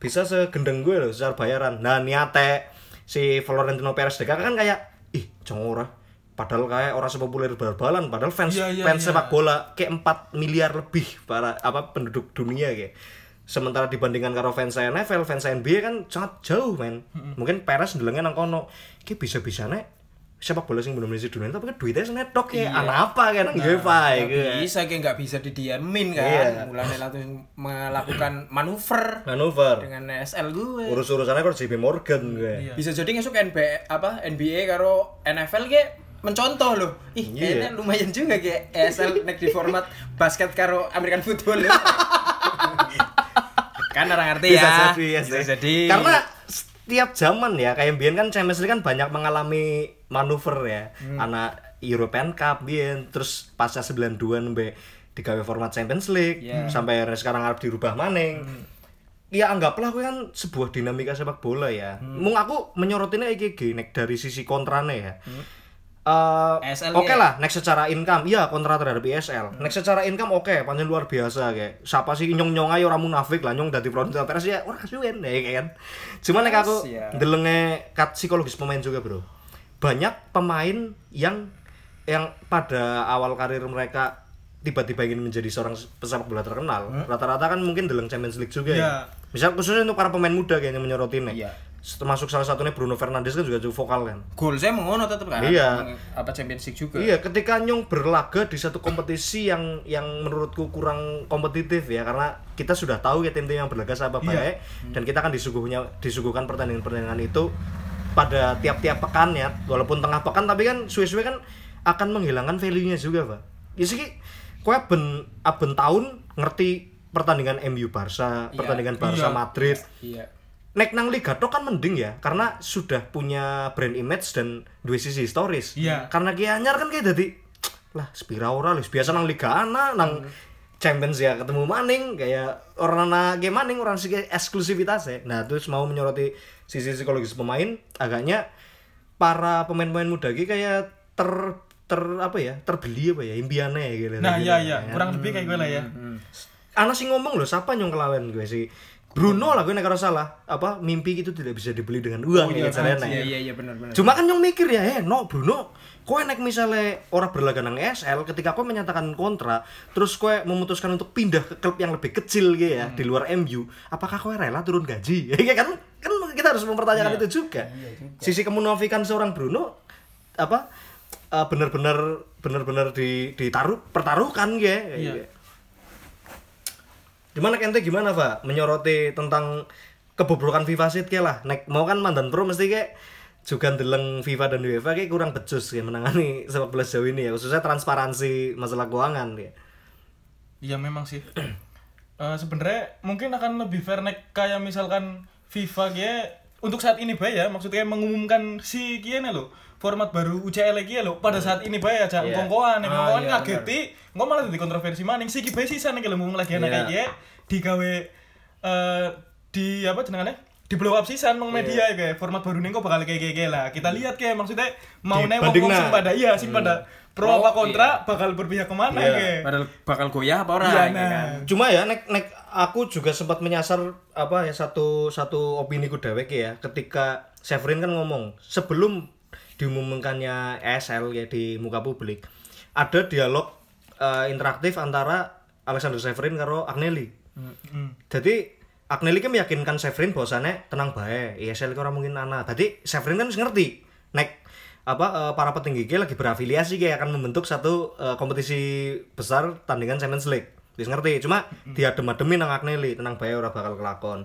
bisa segendeng gue loh secara bayaran. Nah niate si Florentino Perez DK kan kayak ih jangan ora. Padahal kayak orang sepopuler bal-balan, padahal fans Iya, iya, fans iya. sepak bola kayak 4 miliar lebih para apa penduduk dunia kayak. Sementara dibandingkan karo fans NFL, fans NBA kan sangat jauh men. Mungkin Perez ndelenge nang kono. Ki bisa-bisane sepak bola sing belum di dunia tapi kan duitnya senetok ya anak apa kan nang UEFA ya Nggak bisa kayak nggak bisa didiamin kan. Iya. Mulai langsung melakukan [coughs] manuver manuver dengan SL gue. urus-urusannya kok JP Morgan gue Iya. Bisa jadi ngesuk NBA apa NBA karo NFL ge mencontoh loh. Ih, Iya. kayaknya lumayan juga kayak ESL nek di format basket karo American football. loh. [laughs] kan orang ngerti bisa ya. jadi ya Bisa jadi. karena setiap zaman ya kayak Bian kan Champions League kan banyak mengalami manuver ya anak European Cup Bian terus pasca 92 nembe digawe format Champions League Iya. sampai sekarang harus dirubah maning Ya anggaplah aku kan sebuah dinamika sepak bola ya. Mung aku menyorotinnya iki iki, nek dari sisi kontrane ya. Eh, ESL oke ya? lah, next secara income, iya kontra terhadap ISL. Next secara income oke, pancen luar biasa kayak. Siapa sih nyong nyong ayo orang munafik lah nyong dadi produser Perez ya ora kasuwen ya kan. Cuma nek aku ya. ndelenge kat psikologis pemain juga, Bro. Banyak pemain yang yang pada awal karir mereka tiba-tiba ingin menjadi seorang pesepak bola terkenal rata-rata kan mungkin dalam Champions League juga Iya. ya misal khususnya untuk para pemain muda kayaknya menyoroti nih Iya. Termasuk salah satunya Bruno Fernandes kan juga cukup vokal kan Gol saya mengono tetap kan. Iya. Apa Champions League juga. Iya, ketika Nyong berlaga di satu kompetisi yang yang menurutku kurang kompetitif ya karena kita sudah tahu ya tim-tim yang berlaga sama Iya. baik dan kita kan disuguhnya disuguhkan pertandingan-pertandingan itu pada tiap-tiap pekan ya walaupun tengah pekan tapi kan suwe-suwe kan akan menghilangkan value-nya juga, Pak. Ya sih kowe ben aben tahun ngerti pertandingan MU Barca, Iya. pertandingan Barca Iya. Madrid. Iya. Nek nang Liga tok kan mending ya karena sudah punya brand image dan dua sisi historis. Iya. Karena ki anyar kan kayak jadi lah spira ora biasa nang Liga ana nang Champions ya ketemu maning kayak orang ana game maning orang sih eksklusivitas ya. Nah, terus mau menyoroti sisi psikologis pemain agaknya para pemain-pemain muda ki kayak ter ter apa ya terbeli apa ya impiannya gitu. Nah, Gitu, iya iya, ya. kurang lebih kayak gue lah ya. Ana sih ngomong loh, siapa yang kelawan gue sih? Bruno lah gue nek ora salah. Apa mimpi itu tidak bisa dibeli dengan uang ya caranya. Iya iya iya benar benar. Cuma kan yang mikir ya, eh no Bruno, kowe nek misalnya orang berlaga nang ESL ketika kowe menyatakan kontra, terus kowe memutuskan untuk pindah ke klub yang lebih kecil gitu ya, di luar MU, apakah kowe rela turun gaji? [laughs] Ya kan kan kita harus mempertanyakan itu juga. Sisi kemunafikan seorang Bruno apa eh, benar-benar benar-benar di ditaruh pertaruhkan ya. Gimana Kente gimana Pak menyoroti tentang kebobrokan FIFA sih kayak lah. Nek mau kan mandan pro mesti kayak juga ndeleng FIFA dan UEFA kayak kurang becus ya menangani sepak bola sejauh ini ya khususnya transparansi masalah keuangan ya. Iya memang sih. [clears throat] Eh sebenarnya mungkin akan lebih fair nek kayak misalkan FIFA gie untuk saat ini bay ya maksudnya mengumumkan si kiene lo format baru UCL lagi lo pada saat ini bay aja Iya. ngkongkoan Ah, ngkongkoan iya, ngageti ngomong malah jadi kontroversi maning si bay sisa nek ngomong lagi anak Iya. kayak gie digawe eh di apa jenengannya di blow up sisan nang media ya kayak format baru nih kok bakal kayak kayak lah kita lihat kayak maksudnya mau nih Dibanding ngomong nah. sing pada iya sing pada pro apa kontra bakal berpihak ke mana Iya. kayak Padahal bakal goyah apa orang Iya, ya nah. kan. Cuma ya nek nek aku juga sempat menyasar apa ya satu satu opini ku dewek ya ketika Severin kan ngomong sebelum diumumkannya ESL ya di muka publik ada dialog eh, interaktif antara Alexander Severin karo Agnelli. Hmm. Jadi Agnelli kan meyakinkan Severin bahwasannya tenang bae, ESL itu orang mungkin ana. Tadi Severin kan wis ngerti nek apa eh, para petinggi ki lagi berafiliasi kayak akan membentuk satu eh, kompetisi besar tandingan Champions League. Wis ngerti, cuma diadem-ademin nang Agnelli, tenang bae ora bakal kelakon.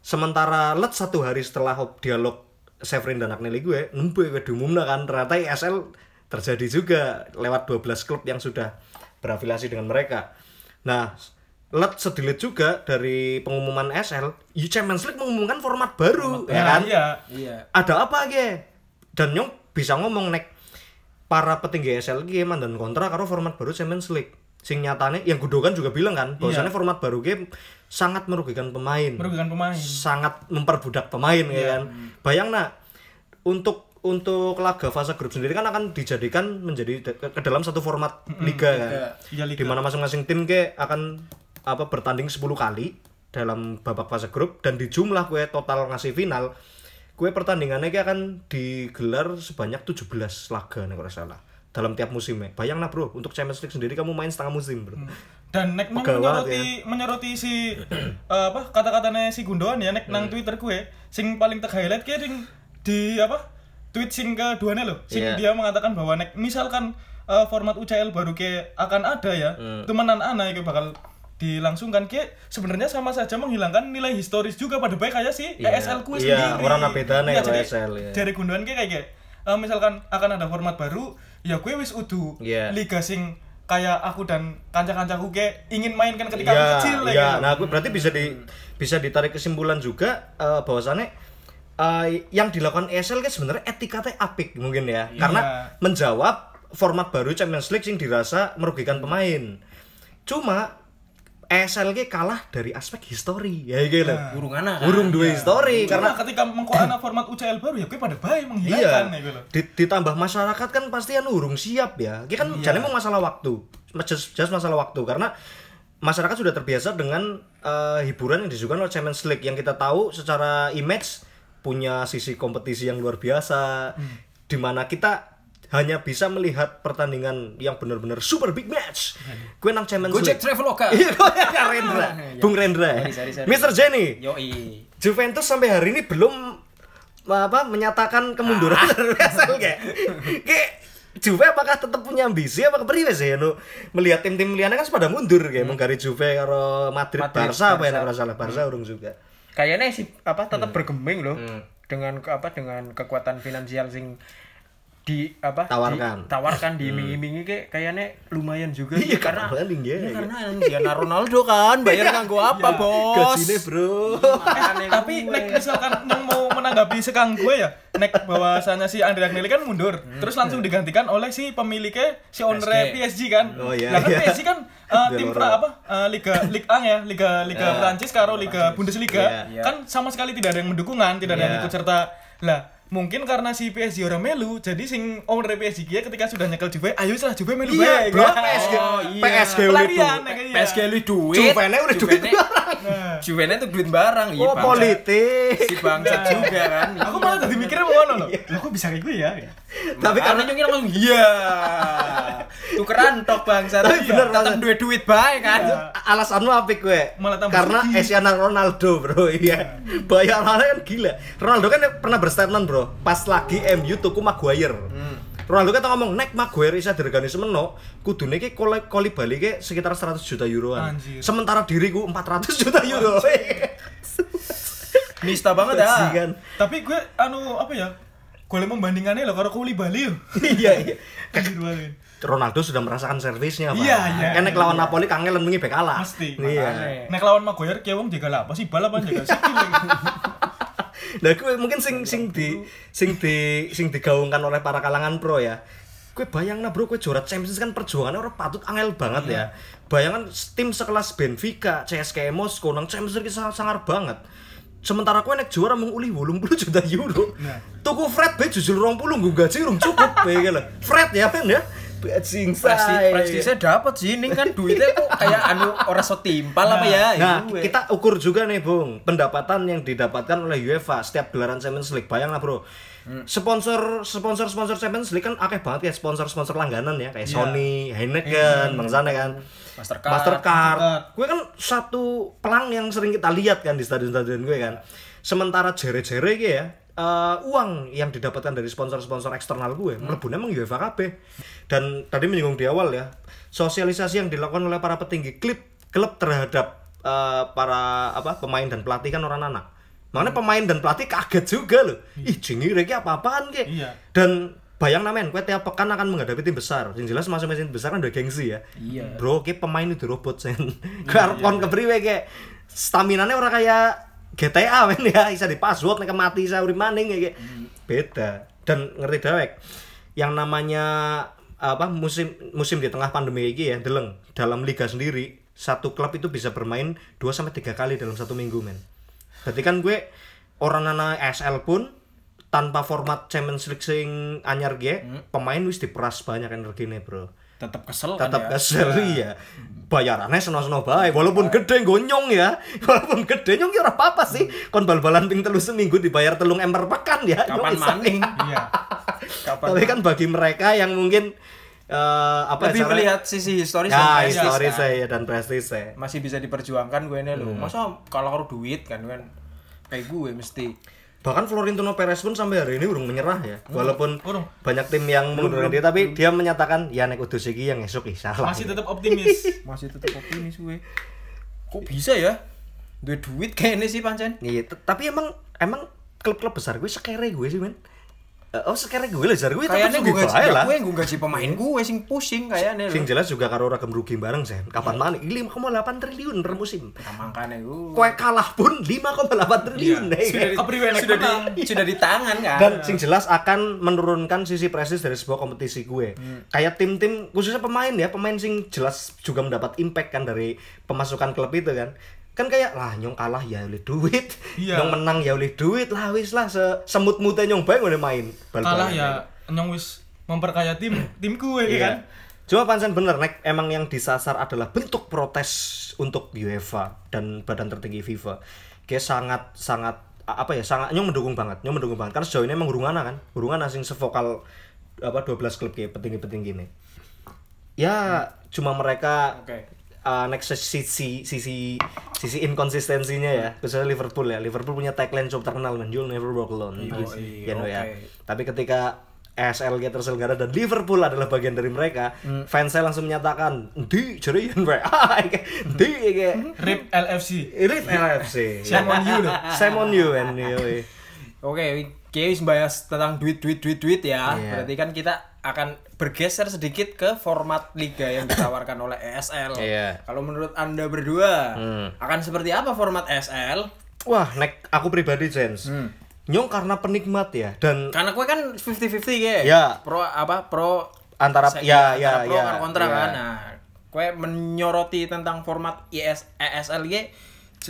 Sementara let satu hari setelah dialog Severin dan Agnelli gue, nembe gue diumumna kan ternyata ESL terjadi juga lewat 12 klub yang sudah berafiliasi dengan mereka. Nah, let sedilit juga dari pengumuman ESL, U Champions League mengumumkan format baru, ya kan? Iya. Iya. Ada apa ge? Dan nyong bisa ngomong nek para petinggi ESL ge mandan kontra karo format baru Champions League. Sing nyatane yang Gudokan juga bilang kan, bahwasannya format baru game sangat merugikan pemain merugikan pemain sangat memperbudak pemain ya kan. Bayang nak untuk untuk laga fase grup sendiri kan akan dijadikan menjadi ke, dalam satu format liga kan. Iya, liga. Di mana masing-masing tim ke akan apa bertanding 10 kali dalam babak fase grup dan di jumlah kue total ngasih final kue pertandingannya akan digelar sebanyak 17 laga nih kalau salah dalam tiap musimnya. Bayang nah bro, untuk Champions League sendiri kamu main setengah musim bro. dan nek nang menyoroti ya. menyoroti si [clears throat] eh, apa kata-katanya si Gundogan ya nek Hmm. nang Twitter gue sing paling teg highlight kayak ding di apa tweet sing keduanya loh sing Iya. dia mengatakan bahwa nek misalkan eh, format UCL baru ke akan ada ya Hmm. temenan anak itu bakal dilangsungkan ke sebenarnya sama saja menghilangkan nilai historis juga pada baik kayak si Iya. ESL ku Iya, sendiri. orang bedanya Iya, kalau jadi- ESL, ya. Dari Gundogan kayak kayak eh, misalkan akan ada format baru, ya gue wis udu Iya. liga sing kayak aku dan kanca-kancaku kayak ingin mainkan ketika aku Iya, kecil ya. iya. gitu. Nah, aku berarti bisa di bisa ditarik kesimpulan juga eh, bahwasannya eh, yang dilakukan ESL kan sebenarnya etikanya apik mungkin ya. Karena menjawab format baru Champions League yang dirasa merugikan pemain. Cuma Ki kalah dari aspek histori ya gitu loh. Urung anak. kan? Urung dua histori karena ketika mengko ana format UCL baru ya gue pada baik iya menghilangkan ya gitu. di- ditambah masyarakat kan pasti anu urung siap ya. Ki kan jadi mau masalah waktu. Just, just masalah waktu karena masyarakat sudah terbiasa dengan eh, hiburan yang disuguhkan oleh Champions League yang kita tahu secara image punya sisi kompetisi yang luar biasa di mana kita hanya bisa melihat pertandingan yang benar-benar super big match. Gue nang Champions Gojek League. Traveloka. Iya, [laughs] Kak Rendra. Bung Rendra. Sorry, sorry, sorry. Mr. Jenny. Yoi. Juventus sampai hari ini belum apa menyatakan kemunduran Ah. [laughs] kayak kayak Juve apakah tetap punya ambisi apa kepriwe sih anu melihat tim-tim liane kan pada mundur kayak hmm. Juve karo Madrid, Madrid, Barca apa ya Barca. ora salah Barca urung juga Kayaknya sih apa tetap Hmm. bergeming loh. Dengan apa dengan kekuatan finansial sing di apa Tawarkan. tawarkan diiming-imingi kayak kayaknya lumayan juga Iya, karena karena tinggi ya, Iya, iya. karena Cristiano Ronaldo kan [laughs] bayar nganggo apa bos gajine bro [laughs] tapi gue. nek misalkan mau menanggapi sekang gue ya nek bahwasanya si Andre Agnelli kan mundur terus langsung digantikan oleh si pemiliknya si owner PSG. PSG kan Oh, iya, nah kan iya. PSG kan uh, tim pra apa uh, Liga Liga 1 ya Liga Liga Prancis karo Liga Bundesliga Iya. kan sama sekali tidak ada yang mendukungan tidak ada yang Iya. ikut serta lah mungkin karena si PSG orang melu jadi sing owner PSG dia ketika sudah nyekel Juve ayo lah Juve melu iya bae, bro kan? PSG Oh, iya. PSG pelarian tuh ya, PSG lu duit. Juvene udah duit Juvene- Nah. Juvene tuh duit barang iya oh politik. Si bangsa juga kan. Aku malah jadi mikirnya mau ngono loh lah kok bisa kayak gue ya tapi karena nyungin langsung iya. [laughs] Tukeran tok bangsa Tapi bener, tetap duit duit baik kan? Alasanmu apik gue karena. Cristiano Ronaldo bro [laughs] iya. Bayarannya kan gila. Ronaldo kan pernah berstatement bro. Pas lagi MU tuku Maguire. Ronaldo kan ngomong nek Maguire bisa diregani semeno kudune ki koli, koli bali ki sekitar 100 juta euroan. Anjir. sementara diriku 400 juta euro. [laughs] Nista banget ya. Bajingan. tapi gue anu apa ya gue membandingannya loh karo Kuli Bali yo [laughs] iya iya [laughs] banget. Ronaldo sudah merasakan servisnya Pak. Iya, iya. kan nek lawan Napoli kangen mengi bek kalah Mesti. iya Nek lawan Maguire kayak wong jaga lah apa sih bal apa jaga. [laughs] Nah, gue mungkin sing sing di sing di sing digaungkan oleh para kalangan pro ya. Gue bayang nah bro, gue juara Champions kan perjuangannya orang patut angel banget ya. Bayangan tim sekelas Benfica, CSKA Moskow nang Champions League sangat sangar banget. Sementara gue nek juara mung uli 80 juta euro. Tuku Fred be jujur 20 gue gaji rung cukup be gitu. Fred ya men ya. Bajing Presti, prestisnya dapat sih ini kan duitnya kok kayak anu orang so timpal apa ya Nah, Gue. kita ukur juga nih, Bung, pendapatan yang didapatkan oleh UEFA setiap gelaran Champions League. Bayang lah, Bro. Sponsor sponsor sponsor Champions League kan akeh banget ya sponsor-sponsor langganan ya kayak Sony, Heineken, Bang Zane kan. Mastercard. Mastercard. Mastercard. Gue kan satu pelang yang sering kita lihat kan di stadion-stadion gue kan. Sementara jere-jere gitu ya, eh, uang yang didapatkan dari sponsor-sponsor eksternal gue mlebu emang UEFA KB. Dan tadi menyinggung di awal ya, sosialisasi yang dilakukan oleh para petinggi klub klub terhadap eh, para apa pemain dan pelatih kan orang anak. Makanya pemain dan pelatih kaget juga loh. Ih, jingi iki apa-apaan ki? Iya. Dan bayang namen, kue tiap pekan akan menghadapi tim besar. Yang jelas masing-masing tim besar kan udah gengsi ya. Iya. Bro, kayak pemain itu robot sen. [laughs] Karep kon kepriwe kayak stamina-nya orang kayak GTA men ya, bisa di password nek mati saya urip maning kayak beda. Dan ngerti dewek. Yang namanya apa musim musim di tengah pandemi ini ya, deleng dalam liga sendiri satu klub itu bisa bermain 2 sampai 3 kali dalam satu minggu men. Berarti kan gue orang anak SL pun tanpa format Champions League sing anyar gue, pemain wis diperas banyak energinya, Bro. Tetap kesel kan tetap ya. kesel iya. bayarannya seno-seno baik walaupun gede gonyong ya. [laughs] Walaupun gede nyong ya ora apa-apa sih. Kon bal-balan ping telu seminggu dibayar telung ember pekan ya kapan maning? [laughs] Iya. kapan tapi kan bagi mereka yang mungkin eh, apa lebih ya, melihat sisi historis ya dan prestis historis kan. saya dan prestis saya. Masih bisa diperjuangkan gue ini Hmm. loh masa kalau harus duit kan kan. Kayak gue mesti bahkan Florentino Perez pun sampai hari ini urung menyerah ya. Walaupun banyak tim yang mengundurkan diri tapi dia menyatakan ya nek udus iki yang esok isa lah Masih tetap optimis. [laughs] masih tetap optimis gue kok bisa ya? Duit duit kayak ini sih pancen. Iya, tapi emang emang klub-klub besar gue sekere gue sih men. Eh, oh sekere gue lah gue kayaknya gue gaji lah. gue gue gaji pemain gue sing pusing kayaknya Sing jelas juga karo ragam rugi bareng sen. Kapan mana? 5,8 triliun per musim. Nah, makanya gue Kue kalah pun 5,8 triliun Iya. sudah di, nek sudah di, sudah di tangan kan Dan sing jelas akan menurunkan sisi prestis dari sebuah kompetisi gue. Hmm. Kayak tim-tim khususnya pemain ya, pemain sing jelas juga mendapat impact kan dari pemasukan klub itu kan. Kan kayak lah nyong kalah ya oleh duit, Iya. nyong menang ya oleh duit lah wis lah se semut-mutnya nyong bae ngene main. Kalah Bal-balan ya nyong wis memperkaya tim timku ya kan. Iya. Cuma pancen bener nek emang yang disasar adalah bentuk protes untuk UEFA dan badan tertinggi FIFA. Kayak sangat sangat apa ya sangat nyong mendukung banget nyong mendukung banget karena sejauh ini emang Hurungana kan Hurungana sing sevokal apa 12 klub kayak petinggi-petinggi ini. Ya cuma mereka Oke. Uh, next sisi sisi sisi inkonsistensinya ya. Khususnya Liverpool ya. Liverpool punya tagline cukup terkenal man. You'll never walk alone. Yoi, you know ya. tapi ketika SLG terselenggara dan Liverpool adalah bagian dari mereka fans saya langsung menyatakan di jerian bre [laughs] ah di kayak. RIP LFC. Rip LFC [laughs] Shame on you loh. Shame on you man yoi. Oke, Kiai bahas tentang duit duit duit duit ya. Iya. Berarti kan kita akan bergeser sedikit ke format liga yang ditawarkan oleh ESL. Iya. Kalau menurut Anda berdua, Hmm. akan seperti apa format ESL? wah nek aku pribadi Jens nyong karena penikmat ya dan Karena gue kan 50-50 ya. Ya. Pro apa? Pro Antara- se- ya, antara ya, pro ya, kontra ya. kan. Nah, gue menyoroti tentang format IS ESL ge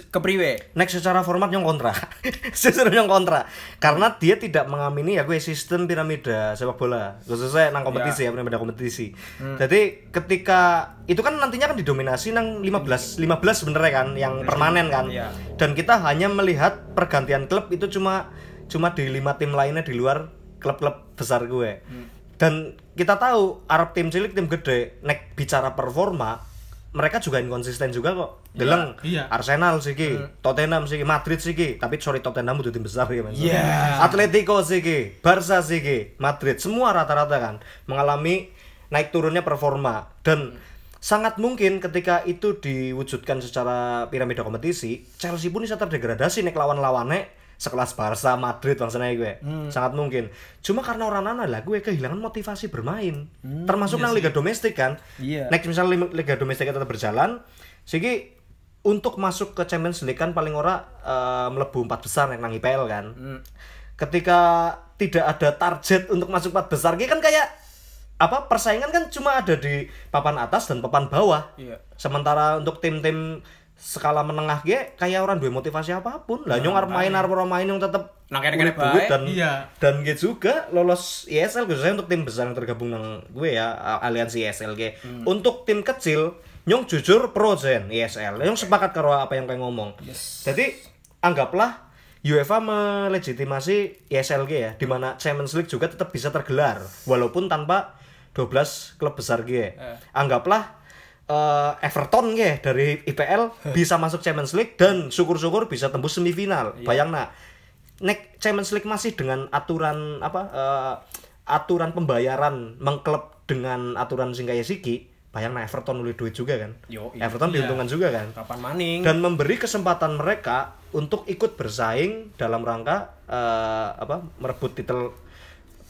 kepriwe? Next secara format yang kontra. [laughs] Secara yang kontra. Karena dia tidak mengamini ya gue sistem piramida sepak bola. Khususnya nang kompetisi ya, piramida kompetisi. Jadi ketika itu kan nantinya kan didominasi nang 15 15 sebenarnya kan yang permanen kan. Iya. Dan kita hanya melihat pergantian klub itu cuma cuma di lima tim lainnya di luar klub-klub besar gue. Dan kita tahu Arab tim cilik tim gede nek bicara performa mereka juga inkonsisten juga kok. Deleng Iya. Arsenal sih Tottenham sih Madrid sih tapi sorry Tottenham itu tim besar ya Mas. Iya. Atletico sih Barca sih Madrid semua rata-rata kan mengalami naik turunnya performa dan sangat mungkin ketika itu diwujudkan secara piramida kompetisi Chelsea pun bisa terdegradasi nek lawan-lawannya sekelas Barca, Madrid maksudnya gue sangat mungkin cuma karena orang anak lah gue kehilangan motivasi bermain termasuk nang liga domestik kan Iya. Next misalnya liga domestik tetap berjalan, segi untuk masuk ke Champions League kan paling ora eh, melebu empat besar yang nang IPL kan. Ketika tidak ada target untuk masuk empat besar, ki kan kayak apa persaingan kan cuma ada di papan atas dan papan bawah. Iya. Sementara untuk tim-tim skala menengah ge kayak orang dua motivasi apa pun. Lah nyong arep main arep ora main yang tetep Nah, kene-kene punya duit dan Iya. dan gitu juga lolos ISL khususnya untuk tim besar yang tergabung nang gue ya aliansi ISL ge. Untuk tim kecil nyong jujur pro Zen ISL. Nyong sepakat karo apa yang kayak ngomong. Jadi anggaplah UEFA melegitimasi ISL ge ya di mana Champions League juga tetap bisa tergelar walaupun tanpa 12 klub besar ge. Anggaplah eh, Everton ge dari IPL bisa masuk Champions League dan syukur-syukur bisa tembus semifinal. Bayang nah, nek Champions League masih dengan aturan apa eh, aturan pembayaran mengklub dengan aturan sing kaya siki, bayang nah Everton oleh duit juga kan. Yo, Everton diuntungkan juga kan Kapan maning? dan memberi kesempatan mereka untuk ikut bersaing dalam rangka eh, apa merebut titel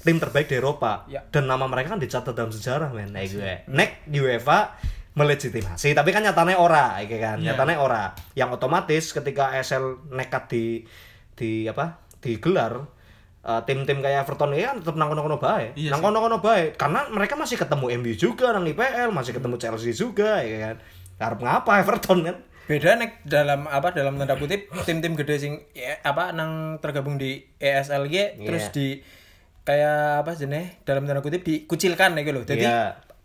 tim terbaik di Eropa Ya. dan nama mereka kan dicatat dalam sejarah men nek gue nek UEFA melegitimasi. Tapi kan nyatanya ora iki kan. Iya. nyatanya ora. Yang otomatis ketika ESL nekat di di apa? Digelar eh, tim-tim kayak Everton ya tetap nang kono-kono bae. Iya nang sih. kono-kono bae. Karena mereka masih ketemu MU juga nang IPL masih ketemu Chelsea juga ya kan. Harap ngapa Everton kan? Beda nek dalam apa dalam tanda kutip tim-tim gede sing ya, apa nang tergabung di ESLG terus Iya. di kayak apa jenis dalam tanda kutip dikucilkan nih loh jadi Iya.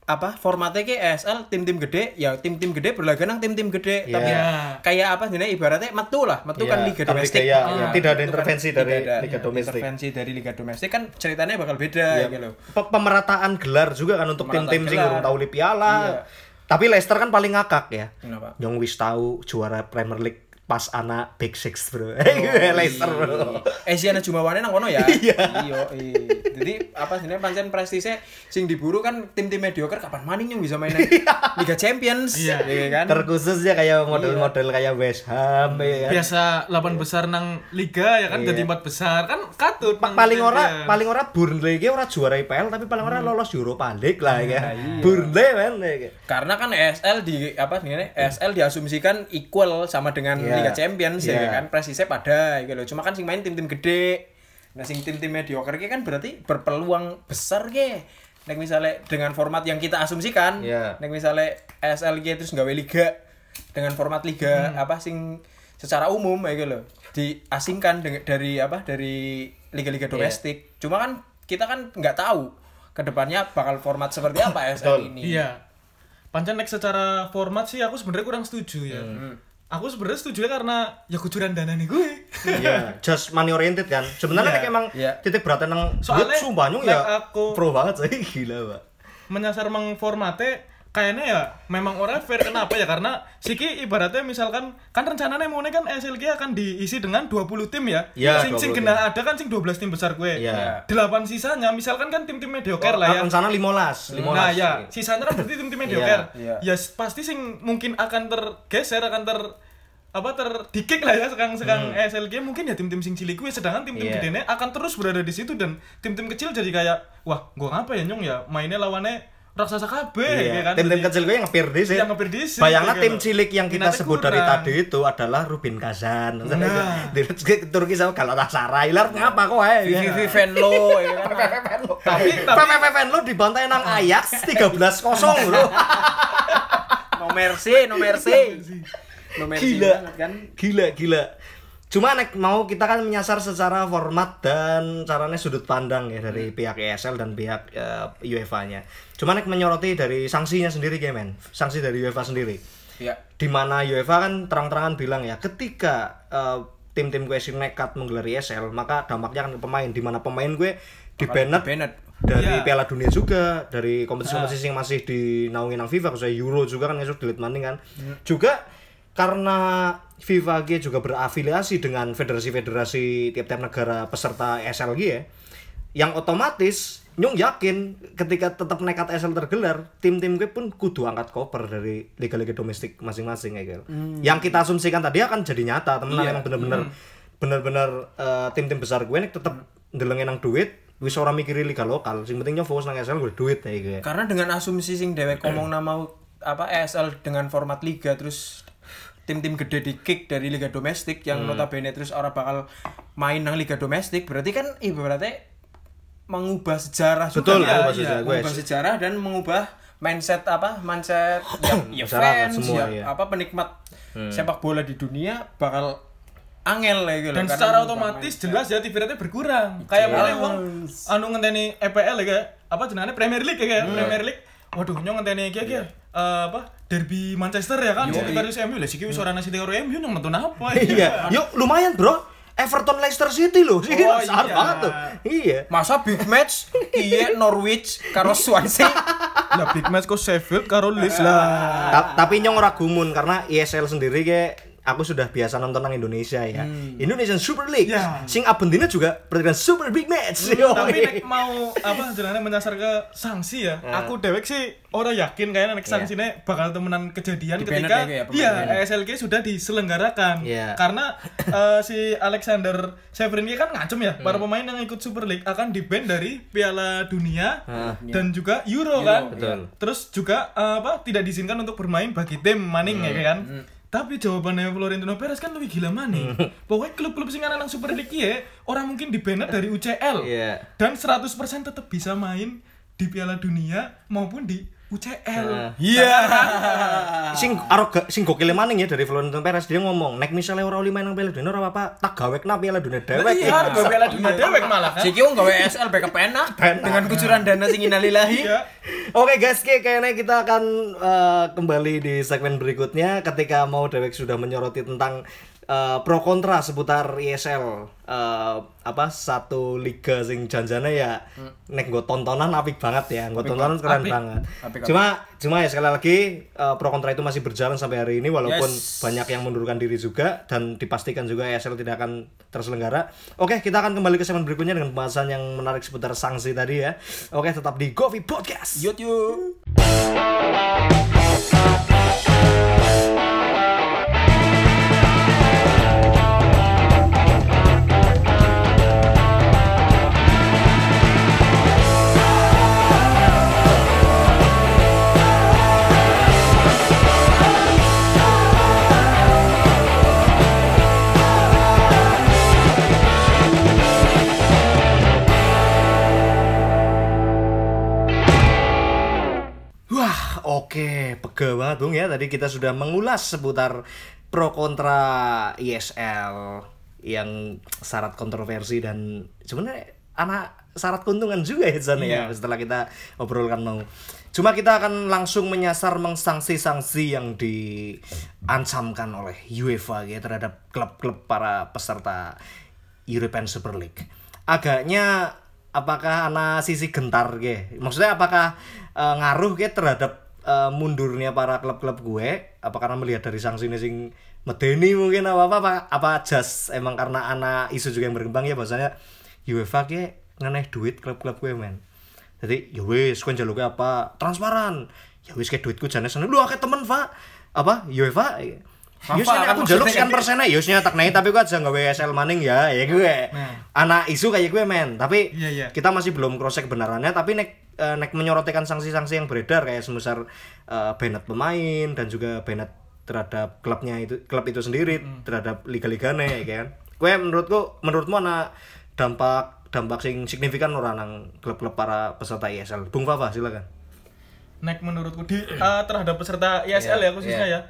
Apa formatnya ke ESL tim-tim gede ya tim-tim gede berlaga nang tim-tim gede Iya. tapi kayak apa jenis ibaratnya metu lah metu kan Iya, liga tapi domestik kayak, Ah, ya, tidak ada metu intervensi tidak dari ada liga domestik. intervensi dari liga domestik kan ceritanya bakal beda Ya, gitu pemerataan gelar juga kan untuk tim-tim sing gelar. urung tahu piala. Iya. Tapi Leicester kan paling ngakak ya. Kenapa? Yang wis tahu juara Premier League pas anak Big Six bro. Oh, [laughs] Leicester [laughs] bro. Asiana Jumawane nang kono ya. Iya. Iya. iya. Jadi apa sebenarnya pancen prestise sing diburu kan tim-tim mediocre kapan maning yang bisa main Liga Champions. Iya. kan. Terkhususnya kayak model-model kayak West Ham ya kan. Biasa 8 besar nang liga ya kan Iya. jadi 4 besar kan katut paling ora paling ora Burnley ki ora juara IPL tapi paling ora lolos Europa League lah ya. iya. Burnley kan ya kan. Karena kan ESL di apa ini ESL diasumsikan equal sama dengan Iya. Liga Champions Iya. ya kan. Presise pada gitu loh. Cuma kan sing main tim-tim gede. Nah, sing tim-tim mediocre kan berarti berpeluang besar ge. Nek misalnya dengan format yang kita asumsikan, Iya. nek misalnya ESL ki terus gawe liga dengan format liga Hmm. apa sing secara umum ya gitu loh diasingkan dari apa dari liga-liga Iya. domestik. Cuma kan kita kan nggak tahu ke depannya bakal format seperti apa ESL Betul. ini. Iya. Pancen nek secara format sih aku sebenarnya kurang setuju ya. Hmm. Aku sebenarnya setuju karena ya kucuran dana nih gue. Iya, just money oriented kan. Sebenarnya nek emang iya. titik beratnya nang Soalnya, sumpah nyung like ya aku- pro banget sih [laughs] gila, Pak. menyasar mang formatnya kayaknya ya memang orang fair kenapa ya karena Siki ibaratnya misalkan kan rencananya mau kan SLG akan diisi dengan 20 tim ya. Iya, sing sing 20 kena ada kan sing 12 tim besar gue. Iya. 8 sisanya misalkan kan tim-tim mediocre lah ya. Rencana 15, 15. Nah ya, sisanya kan berarti tim-tim mediocre. Iya, Ya s- pasti sing mungkin akan tergeser akan ter apa terdikik lah ya sekarang sekarang SLG mungkin ya tim-tim sing cilik gue sedangkan tim-tim Iya. gedenya akan terus berada di situ dan tim-tim kecil jadi kayak wah gua ngapa ya nyong ya mainnya lawannya raksasa KB Iya, ya kan tim-tim kecil gue yang ngepir di sih. Yang ngepir Bayangnya kayak tim gitu. cilik yang kita Minatnya sebut dari kurang. tadi itu adalah Rubin Kazan. Nah. Di Turki sama Galatasaray. Lar ngapa kok eh? Vivi Venlo ya kan. tapi tapi PPP Venlo dibantai nang Ajax 13-0 bro. No mercy, no mercy. No mercy Gila. banget kan. Gila, gila. Cuma nek mau kita kan menyasar secara format dan caranya sudut pandang ya dari pihak ESL dan pihak eh, UEFA-nya. Cuma nek menyoroti dari sanksinya sendiri ya men. Sanksi dari UEFA sendiri. Ya. di mana UEFA kan terang-terangan bilang ya ketika eh, tim-tim gue nekat menggelar ESL maka dampaknya akan ke pemain di mana pemain gue di banned dari Iya. Piala Dunia juga dari kompetisi-kompetisi yang masih dinaungi nang FIFA kayak Euro juga kan ngesuk delete maning kan juga karena FIFA G juga berafiliasi dengan federasi-federasi tiap-tiap negara peserta ESL G ya yang otomatis Nyung yakin ketika tetap nekat ESL tergelar, tim-tim gue pun kudu angkat koper dari liga-liga domestik masing-masing ya gitu. Yang kita asumsikan tadi akan jadi nyata, temenan Iya. emang bener-bener bener-bener eh, tim-tim besar gue nih tetap ndelengin nang duit, wis ora mikiri liga lokal, sing pentingnya fokus nang ESL gue duit ya. Karena dengan asumsi sing dewek ngomong nama apa ESL dengan format liga terus tim-tim gede di kick dari liga domestik yang notabene terus orang bakal main nang liga domestik berarti kan ibaratnya mengubah sejarah Betul, juga mengubah ya, sejarah, mengubah guys. sejarah dan mengubah mindset apa mindset [coughs] ya, ya Masyarakat fans semua, ya, ya. apa penikmat sepak bola di dunia bakal angel ya gitu dan secara otomatis mindset. jelas ya TV rate berkurang. Kayak mulai uang anu ngenteni EPL ya kayak apa jenenge Premier League ya kayak Premier League waduh nyong ngenteni kayak kayak eh, apa derby Manchester ya kan City versus MU lah sih wis ora nasi karo MU nyong nonton apa Iya, yuk lumayan bro. Everton Leicester City loh, sih Oh, iya. banget tuh. Iya. masa big match iya Norwich karo Swansea? Lah big match kok Sheffield karo Leeds lah. Ta- tapi nyong ora gumun karena ESL sendiri kayak aku sudah biasa nonton nang Indonesia ya. Indonesian Super League. Ya. Sing abendina juga pertandingan Super Big Match. tapi Yoi. nek mau apa jenenge menyasar ke sanksi ya aku dewek sih ora yakin kayaknya nek sanksinya bakal temenan kejadian Di ketika ya, iya. ESLG sudah diselenggarakan Iya. karena [coughs] eh, si Alexander Severin ini kan ngacem ya para pemain yang ikut Super League akan di dari Piala Dunia dan juga Euro, kan betul. terus juga eh, apa tidak diizinkan untuk bermain bagi tim maning ya kan tapi jawabannya Florentino Perez kan lebih gila maning. [laughs] Pokoknya klub-klub sing ana nang Super League ya, orang mungkin di dari UCL. Iya. Dan 100% tetap bisa main di Piala Dunia maupun di UCL. iya [laughs] sing aroga sing gokil maning ya dari Florentino Perez dia ngomong nek misalnya ora oli main nang Piala Dunia ora apa-apa tak gawekna Piala Dunia dewek. Iya, harga Piala Dunia dewek malah kan. Siki wong gawe SL backup enak dengan kucuran dana sing innalillahi. Iya. Oke guys, kayak- kayaknya kita akan eh, kembali di segmen berikutnya ketika mau Dewek sudah menyoroti tentang eh, pro kontra seputar ESL eh, apa satu liga sing janjane ya nek gue tontonan apik banget ya, gue tontonan keren Apik. banget. Apik, apik. Cuma cuma ya sekali lagi eh, pro kontra itu masih berjalan sampai hari ini walaupun Yes. banyak yang mundurkan diri juga dan dipastikan juga ESL tidak akan terselenggara. Oke, kita akan kembali ke segmen berikutnya dengan pembahasan yang menarik seputar sanksi tadi ya. Oke, tetap di Govi Podcast. Yut oke, pega banget Bung ya. Tadi kita sudah mengulas seputar pro kontra ISL yang syarat kontroversi dan sebenarnya anak syarat keuntungan juga ya Zan ya Iya. setelah kita obrolkan mau. Cuma kita akan langsung menyasar mengsanksi-sanksi yang diancamkan oleh UEFA ya terhadap klub-klub para peserta European Super League. Agaknya apakah anak sisi gentar ge? Maksudnya apakah eh, ngaruh ge terhadap eh, mundurnya para klub-klub gue? Apa karena melihat dari sanksi ini sing medeni mungkin apa apa apa, apa just emang karena anak isu juga yang berkembang ya bahasanya UEFA ge ngeneh duit klub-klub gue men. Jadi ya wis kowe njaluke apa? Transparan. Ya wis ke duitku jane seneng. Lu akeh temen, Pak. Apa? UEFA. Ya Fafa wis kan aku maksudnya sekian persennya ya wis nyatak nih tapi gue aja gawe SL maning ya ya gue. Anak isu kayak gue men, tapi Iya, iya. kita masih belum cross check kebenarannya tapi nek eh, nek menyorotikan sanksi-sanksi yang beredar kayak semisal eh, banned pemain dan juga banned terhadap klubnya itu klub itu sendiri terhadap liga-liganya ya kan. Gue menurutku menurutmu ana dampak dampak sing signifikan ora nang klub-klub para peserta ISL. Bung Fafa silakan. Nek menurutku di eh, terhadap peserta ISL ya khususnya ya.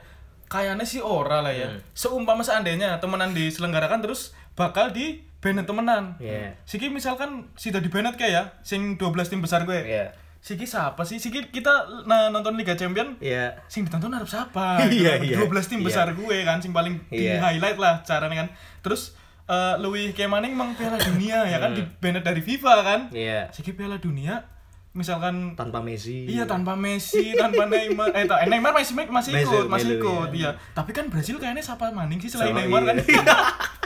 Kayaknya sih ora lah ya. Seumpama seandainya temenan diselenggarakan terus bakal di banned temenan. Iya. Siki misalkan sudah di banned kayak ya, sing 12 tim besar gue. Iya. Siki siapa sih? Siki kita nah, nonton Liga Champion Iya. sing ditonton harus siapa? [laughs] Iya, Gitu iya. kan. 12 tim Iya. besar gue kan sing paling di Iya. highlight lah caranya kan. Terus eh Louis Kemaning emang Piala Dunia ya kan di banned dari FIFA kan. Hmm. Iya. Siki Piala Dunia misalkan Tanpa Messi. Iya tanpa Messi, tanpa Neymar, eh ta- eh, Neymar masih masih Messi, ikut, masih ikut, iya. iya. Tapi kan Brasil kayaknya siapa maning sih selain Sama Neymar kan? [laughs]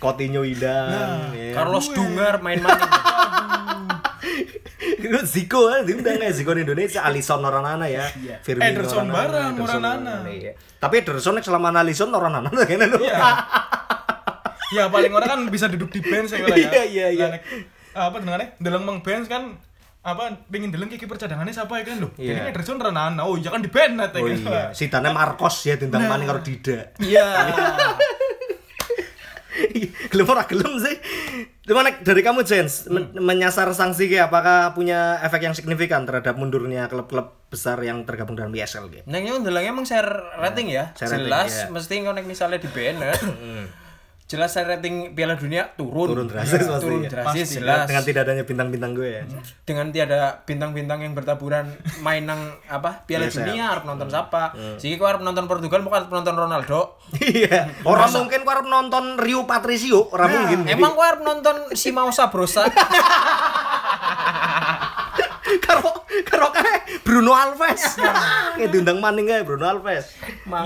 iya. Coutinho Idan. Nah, ya. Carlos Dungar main maning. [laughs] Itu Ziko kan diundang ya Ziko di Indonesia Alisson Oranana ya Firmino Ederson bareng, Oranana. iya. tapi Ederson selama Alisson Oranana [laughs] kayaknya lu Iya. ya paling orang kan bisa duduk di bench ya ya. Iya, iya, iya. Apa dengannya? Deleng mang bench kan apa pengen deleng kiper cadangannya siapa ya kan loh. Iya. Ini Ederson Renana. Oh iya kan di band ya oh iya si Marcos ya tentang maning karo Dida Iya. [laughs] gelem ora gelem sih Cuma nek dari kamu Jens men- menyasar sanksi ki apakah punya efek yang signifikan terhadap mundurnya klub-klub besar yang tergabung dalam ISL gitu? Neng yang ndelenge emang share rating ya. share rating, jelas iya. mesti ngonek misalnya di banned. Jelas share rating Piala Dunia turun. Turun drastis Iya, pasti, Turun ya. drastis Pasti. jelas. Dengan tidak adanya bintang-bintang gue ya. dengan tiada bintang-bintang yang bertaburan main nang apa Piala Biasa. Dunia harus nonton siapa sih kau harus nonton Portugal bukan nonton Ronaldo Iya. Orang mungkin kau harus nonton Rio Patricio, orang mungkin. emang kau harus nonton si Mau Sabrosa [laughs] [laughs] karo karo kayak Bruno Alves. [laughs] Kayak diundang maning kayak Bruno Alves.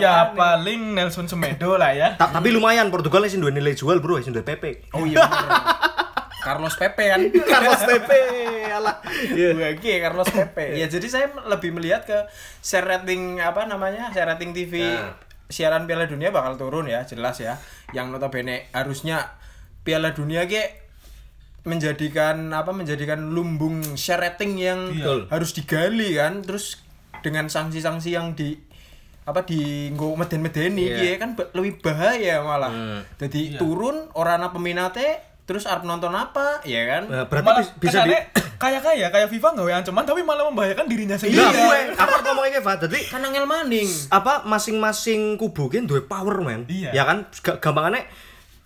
Ya paling Nelson Semedo lah ya. Ta- tapi lumayan Portugal sih dua nilai jual bro, sih dua PP. oh iya. [laughs] Carlos Pepe kan Carlos Pepe, alah. Iya. Wagi Carlos Pepe. Ya jadi saya lebih melihat ke share rating apa namanya? Share rating TV siaran Piala Dunia bakal turun ya, jelas ya. Yang notabene harusnya Piala Dunia ke menjadikan apa menjadikan lumbung share rating yang Betul. harus digali kan terus dengan sanksi-sanksi yang di apa di nggo meden-medeni Iya. yeah. kan ba- lebih bahaya malah. Jadi turun orang ana peminatnya terus arep nonton apa ya kan? Nah, berarti Malah bis- bisa di kesannya kayak kaya kayak FIFA nggak ancaman tapi malah membahayakan dirinya Nah, sendiri. gue apa ngomongnya Pak? Jadi kan angel maning. apa masing-masing kubu kan duwe power man. Iya. Ya kan G- gampangannya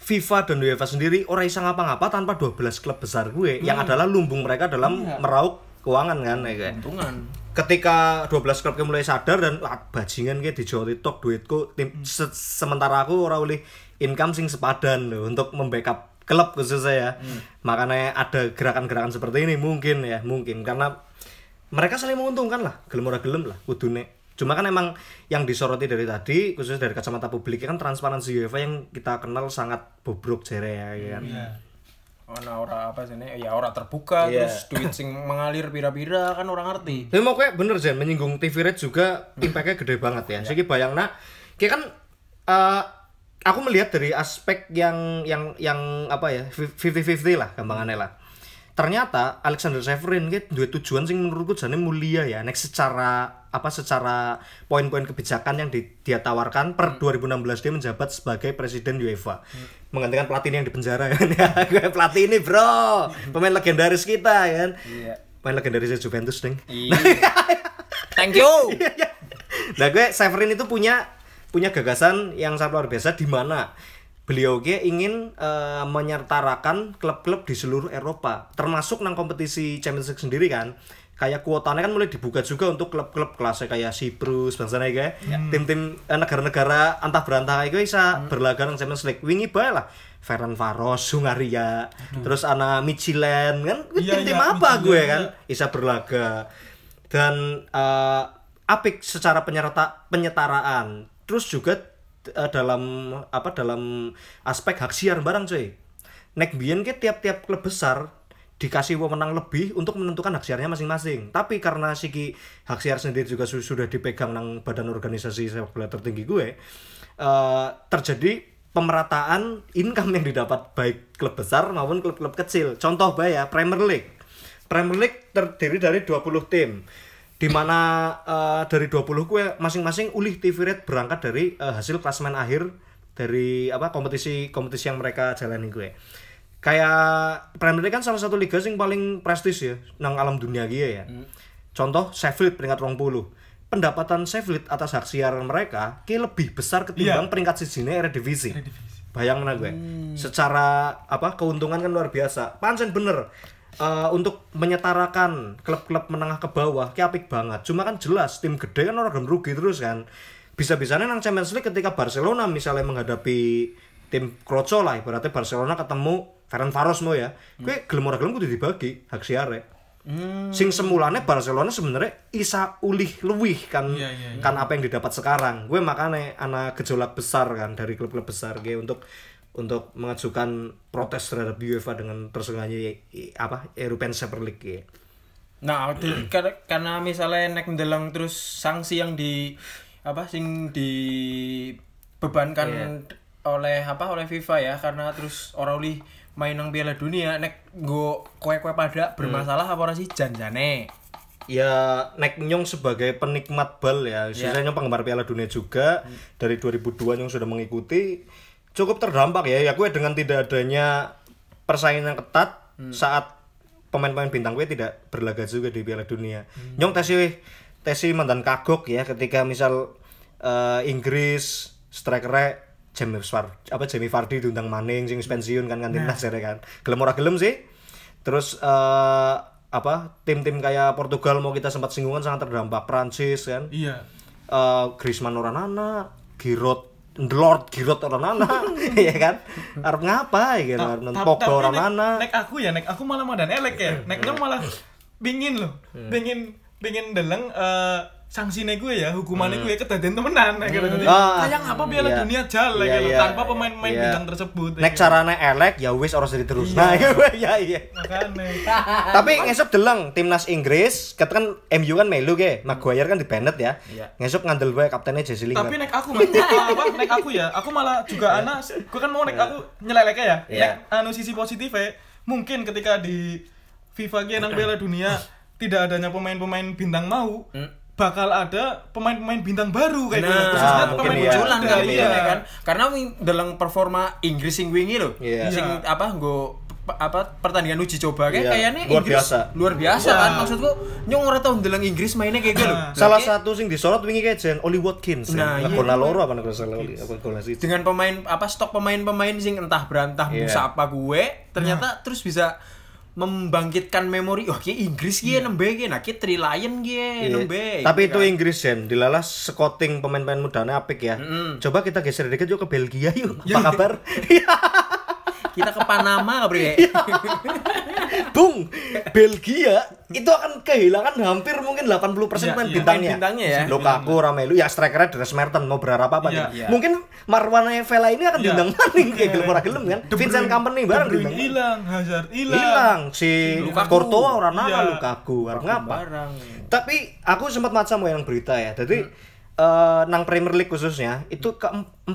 FIFA dan UEFA sendiri ora bisa ngapa-ngapa tanpa 12 klub besar gue yang adalah lumbung mereka dalam meraup keuangan kan ya kan. Untungan. ketika 12 klub mulai sadar dan wah, bajingan kayak di Jawa TikTok duitku tim se- sementara aku ora oleh income sing sepadan loh untuk membackup klub khususnya ya. Makanya ada gerakan-gerakan seperti ini mungkin ya mungkin. Karena mereka saling menguntungkan lah gelem ora gelem lah kudune cuma kan emang yang disoroti dari tadi khususnya dari kacamata publik kan transparansi UEFA yang kita kenal sangat bobrok jere ya kan Ana ora apa sih ini? Ya ora terbuka Iya. terus duit sing mengalir pira-pira kan orang ngerti. Tapi mau kayak bener Jen, menyinggung TV rate juga impactnya gede banget ya. Jadi bayang nak, kayak kan eh, aku melihat dari aspek yang yang yang apa ya 50-50 lah gampangannya lah. Ternyata Alexander Severin kayak dua tujuan sing menurutku jane mulia ya. Nek secara apa secara poin-poin kebijakan yang di- dia tawarkan per 2016 dia menjabat sebagai presiden UEFA. Menggantikan Platini yang di penjara [laughs] kan ya. Gue Platini, Bro. Pemain legendaris kita kan. Iya. Pemain legendaris Juventus, Ding. Iya. Thank you. [laughs] Nah gue Severin itu punya punya gagasan yang sangat luar biasa di mana beliau ki ingin eh, menyertarakan klub-klub di seluruh Eropa termasuk nang kompetisi Champions League sendiri kan kayak kuotanya kan mulai dibuka juga untuk klub-klub kelasnya kayak Siprus bangsa kayak tim-tim eh, negara-negara antah berantah itu bisa berlaga nang Champions League. Wingi bae lah. Ferran Varos, Hungaria, terus ana Michelin kan? Iya, tim-tim iya, apa Michelin, gue kan? Bisa berlaga. Dan eh, apik secara penyerta penyetaraan. Terus juga eh, dalam apa dalam aspek hak siar barang cuy. Nek biyen ki tiap-tiap klub besar dikasih wewenang lebih untuk menentukan hak siarnya masing-masing. Tapi karena siki hak siar sendiri juga su- sudah dipegang nang badan organisasi sepak bola tertinggi gue eh, terjadi pemerataan income yang didapat baik klub besar maupun klub-klub kecil. Contoh bae ya Premier League. Premier League terdiri dari 20 tim di mana eh, dari 20 gue masing-masing ulih TV rate berangkat dari eh, hasil klasemen akhir dari apa kompetisi kompetisi yang mereka jalani gue kayak Premier League kan salah satu liga yang paling prestis ya nang alam dunia gitu ya. Contoh Sheffield peringkat 20 pendapatan Sheffield atas hak siaran mereka ki lebih besar ketimbang Iya. peringkat sijine Eredivisie. Bayangin gue secara apa keuntungan kan luar biasa. Pancen bener Eh, untuk menyetarakan klub-klub menengah ke bawah ki apik banget. Cuma kan jelas tim gede kan orang rugi terus kan. Bisa-bisanya nang Champions League ketika Barcelona misalnya menghadapi tim kroco lah ibaratnya Barcelona ketemu Ferran Varos mau ya. Gue gelem ora gelem kudu dibagi hak siare. Sing semulanya Barcelona sebenarnya isa ulih luwih kan Iya, iya, iya. kan apa yang didapat sekarang. Gue makanya anak gejolak besar kan dari klub-klub besar gue untuk untuk mengajukan protes terhadap UEFA dengan tersengajanya i- apa European Super League ya. Nah, di- [clears throat] karena, karena misalnya nek ndeleng terus sanksi yang di apa sing dibebankan oleh apa oleh FIFA ya karena terus orang oleh main nang Piala Dunia nek nggo kowe-kowe pada bermasalah apa ora sih janjane. Ya Nek Nyong sebagai penikmat bal ya, yeah. Nyong penggemar Piala Dunia juga dari 2002 Nyong sudah mengikuti cukup terdampak ya. Ya gue dengan tidak adanya persaingan yang ketat saat pemain-pemain bintang gue tidak berlaga juga di Piala Dunia. Nyong tesi tesi mantan kagok ya ketika misal eh, Inggris striker Jamie Vardy apa Jamie Vardy diundang maning sing pensiun kan kan timnas jare kan. Gelem ora gelem sih. Terus eh apa tim-tim kayak Portugal mau kita sempat singgungan sangat terdampak Prancis kan. Iya. Eh Griezmann orang nana, Giroud Lord Giroud orang nana, [laughs] ya kan? Arep ngapa ya kan? Ta- Pogba orang nek- nana. Nek aku ya, nek aku malah madan elek ya. Nek malah [laughs] pingin loh. Pingin pingin deleng eh sanksinya gue ya, hukumannya gue kedadian temenan ya, gitu. Jadi, Ah, kayak ngapa Piala iya. Dunia jalan Iya, iya. tanpa pemain-pemain Iya. bintang tersebut. ya, Nek gitu. carane elek ya wis ora usah diterus. Nah, iya iya. Makanya. [laughs] Tapi ngesuk deleng timnas Inggris, ket kan MU kan melu ke, Maguire kan di Bennett ya. Iya. Ngesuk ngandel bae kaptennya Jesse Lingard. Tapi nek aku Mas, apa nek aku ya, aku malah juga ana gue kan mau nek aku nyeleleknya ya. Iya. Nek anu sisi positif ya, mungkin ketika di FIFA nang [clears throat] Piala Dunia tidak adanya pemain-pemain bintang mau bakal ada pemain-pemain bintang baru kayak gitu. Nah, Khususnya mungkin pemain iya. munculan muda, kali iya. ya kan. Karena dalam performa Inggris sing wingi lho. Iya. Sing Iya. apa nggo apa pertandingan uji coba kayak Iya, kayaknya luar Inggris biasa. luar biasa Iya. kan maksudku nyong ora tau ndeleng Inggris mainnya kayak gitu lho. Nah. Salah Kayak satu sing disorot wingi kayak Jen Oli Watkins. Nah, ya. iya. Golna loro apa nek salah Oli apa golna siji. dengan pemain apa stok pemain-pemain sing entah berantah Iya. busa apa gue ternyata terus bisa membangkitkan memori wah ki Inggris ki nembe ki nah ki Tri Lion ki Iya. nembe Tapi itu kan. Inggris Jen, dilalah scouting pemain-pemain mudanya apik ya. Coba kita geser dikit yuk ke Belgia yuk. Apa kabar? [laughs] kita ke Panama nggak bre [laughs] Iya. Bung, Belgia itu akan kehilangan hampir mungkin 80% Iya, pemain iya. bintangnya. Bintangnya ya. Lukaku, Ramelu, ya strikernya Dres Mertens mau berharap apa Iya, coba? iya. Mungkin Marwan Vela ini akan Iya. diundang maning kayak gelem ora gelem kan. De Vincent Company bareng Bruyne diundang. hilang, Hazard hilang. Hilang si Lukaku. Courtois orang nana Iya. Lukaku, arep ngapa? barang Tapi aku sempat macam yang berita ya. Jadi eh, nang Premier League khususnya itu ke 14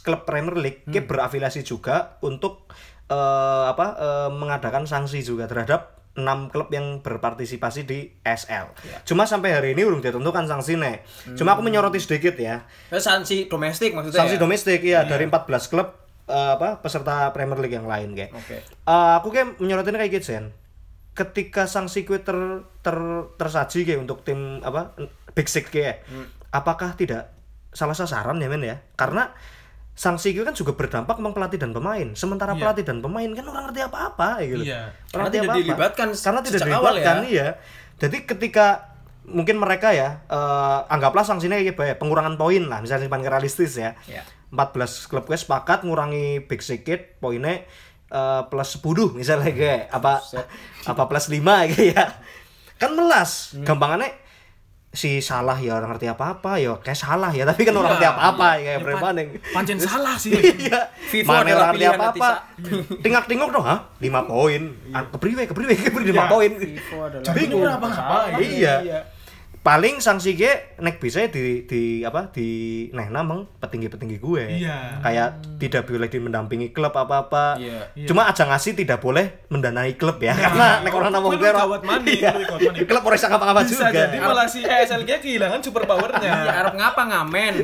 klub Premier League ki berafiliasi juga untuk eh, apa eh, mengadakan sanksi juga terhadap 6 klub yang berpartisipasi di SL. Cuma sampai hari ini belum ditentukan sanksinya. Cuma aku menyoroti sedikit ya. Eh, sanksi domestik maksudnya Sanksi ya? domestik ya dari 14 klub eh, apa peserta Premier League yang lain kayak. Oke. Eh, aku kayak menyorotin kayak gitu Jen. Ketika sanksi kue ter, ter tersaji kayak untuk tim apa Big Six kayak. Apakah tidak salah sasaran ya men ya? Karena sanksi itu kan juga berdampak memang pelatih dan pemain. Sementara Iya. pelatih dan pemain kan orang ngerti apa-apa ya gitu. Iya. Orang Karena ngerti tidak apa-apa. dilibatkan Karena tidak sejak awal dilibatkan ya. iya. Jadi ketika mungkin mereka ya eh, anggaplah sanksinya kayak apa ya, pengurangan poin lah, misalnya paling realistis ya. Iya. 14 klub gue sepakat ngurangi big ticket poinnya eh, plus 10 misalnya kayak apa apa plus 5 gitu ya. Kan melas. Hmm. Gampangannya si salah ya orang ngerti apa-apa ya kayak salah ya tapi kan orang ngerti Iya, apa-apa iya. ya kayak Ya, Bremaneng. Pancen [laughs] salah sih. Iya. Mana orang ngerti pilihan apa-apa. Tingak tingok dong, ha? 5 poin. Ah, Kepriwe, kepriwe, kepriwe 5 Iya. poin. Jadi ini ora apa-apa. Iya. Paling sanksi gue nek bisa di di apa di nah namang petinggi-petinggi gue. Iya. Kayak tidak boleh di mendampingi klub apa-apa. Iya. Cuma aja ngasih tidak boleh mendanai klub ya. Karena nek orang namang gue gawat mani. Klub ora bisa ngapa-ngapa Bisa juga. jadi malah si ESLG kehilangan super powernya. Arab ngapa ngamen?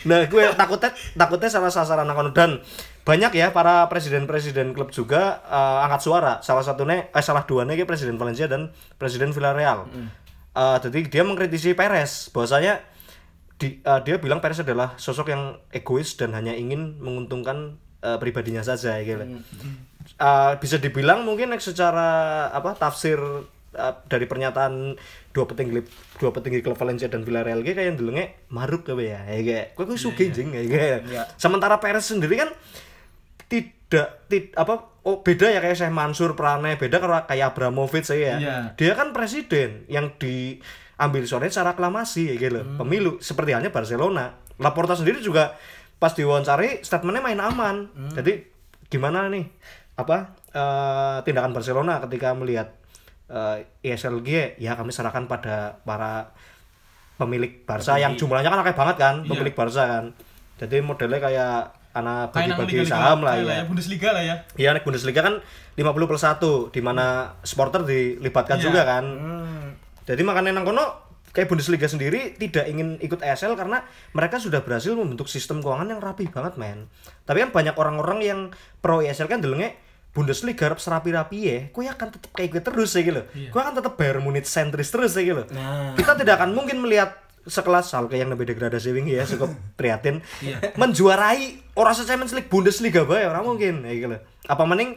Nah, gue takutnya takutnya salah sasaran akan dan banyak ya para presiden-presiden klub juga eh, angkat suara. Salah satunya eh salah duanya kayak presiden Valencia dan presiden Villarreal. Eh, jadi dia mengkritisi Perez bahwasanya di, eh, dia bilang Perez adalah sosok yang egois dan hanya ingin menguntungkan eh, pribadinya saja gitu. Eh, bisa dibilang mungkin secara apa tafsir eh, dari pernyataan dua petinggi dua petinggi klub Valencia dan Villarreal kayak yang delenge maruk apa ya ya kayak gue gue suka jing kayak kayak. Iya. sementara Perez sendiri kan tidak tid, apa oh beda ya kayak saya Mansur Prane beda kayak Abramovich saya ya. Iya. dia kan presiden yang diambil suaranya secara aklamasi ya gitu loh. pemilu seperti halnya Barcelona. Laporta sendiri juga pas diwawancari statementnya main aman. Jadi gimana nih? Apa eh, tindakan Barcelona ketika melihat eh, ESLG ya kami serahkan pada para pemilik Barca yang jumlahnya kan akeh banget kan pemilik Barca kan. Jadi modelnya kayak nang bagi-bagi saham lah kayak ya Bundesliga lah ya. Iya, Bundesliga kan 50 plus 1 di mana supporter dilibatkan Iya. juga kan. Jadi makanya nang kono kayak Bundesliga sendiri tidak ingin ikut ESL karena mereka sudah berhasil membentuk sistem keuangan yang rapi banget, men. Tapi kan banyak orang-orang yang pro ESL kan delenge Bundesliga harap serapi-rapi ya, kue akan tetap kayak gue terus ya gitu. Kue akan tetap Bayern Munich sentris terus ya gitu. Nah. Kita tidak akan mungkin melihat sekelas Schalke yang lebih degradasi wingi ya cukup [laughs] prihatin menjuarai orang Champions League Bundesliga bae orang mungkin ya gitu. Apa mending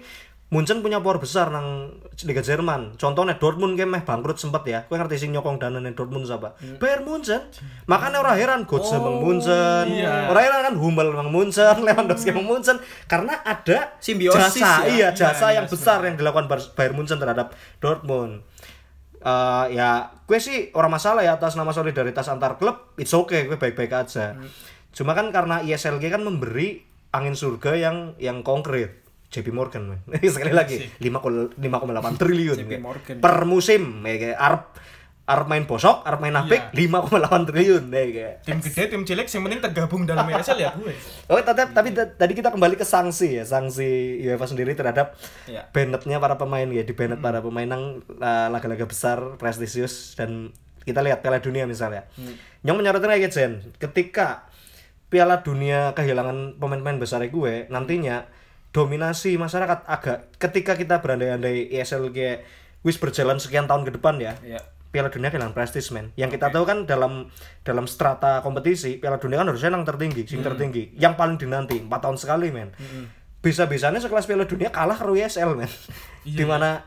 Munchen punya power besar nang Liga Jerman. Contohnya Dortmund kayak meh bangkrut sempet ya. Kowe ngerti sing nyokong dana Dortmund siapa? Bayern Munchen. Makanya orang heran Götze mang Munchen. iya. Orang heran kan Hummel mang Munchen, [laughs] Lewandowski mang Munchen karena ada Simbiosis jasa, ya. iya jasa Iya, yang besar yang dilakukan Bayern Munchen terhadap Dortmund. Eh, ya gue sih orang masalah ya atas nama solidaritas antar klub it's okay gue baik-baik aja cuma kan karena ISLG kan memberi angin surga yang yang konkret JP Morgan [laughs] sekali lagi 5,8 triliun JP. Morgan. per musim ya kayak Arab Arab main bosok Arab main apik 5,8 triliun ya kayak Tim gede, tim cilik, yang penting tergabung dalam ESL ya gue. Oh, tapi, tapi tadi kita kembali ke sanksi ya, sanksi UEFA sendiri terhadap Iya. bannetnya para pemain ya, di banned para pemain yang uh, laga-laga besar, prestisius dan kita lihat Piala Dunia misalnya. Yang menyoroti kayak Jen, ketika Piala Dunia kehilangan pemain-pemain besar gue, nantinya dominasi masyarakat agak ketika kita berandai-andai ESL kayak wis berjalan sekian tahun ke depan ya. Iya. Piala Dunia kehilangan prestis men. Yang kita tahu kan dalam dalam strata kompetisi Piala Dunia kan harusnya yang tertinggi, sing tertinggi, yang paling dinanti 4 tahun sekali men. Bisa-bisanya sekelas Piala Dunia kalah ke USL men. Di mana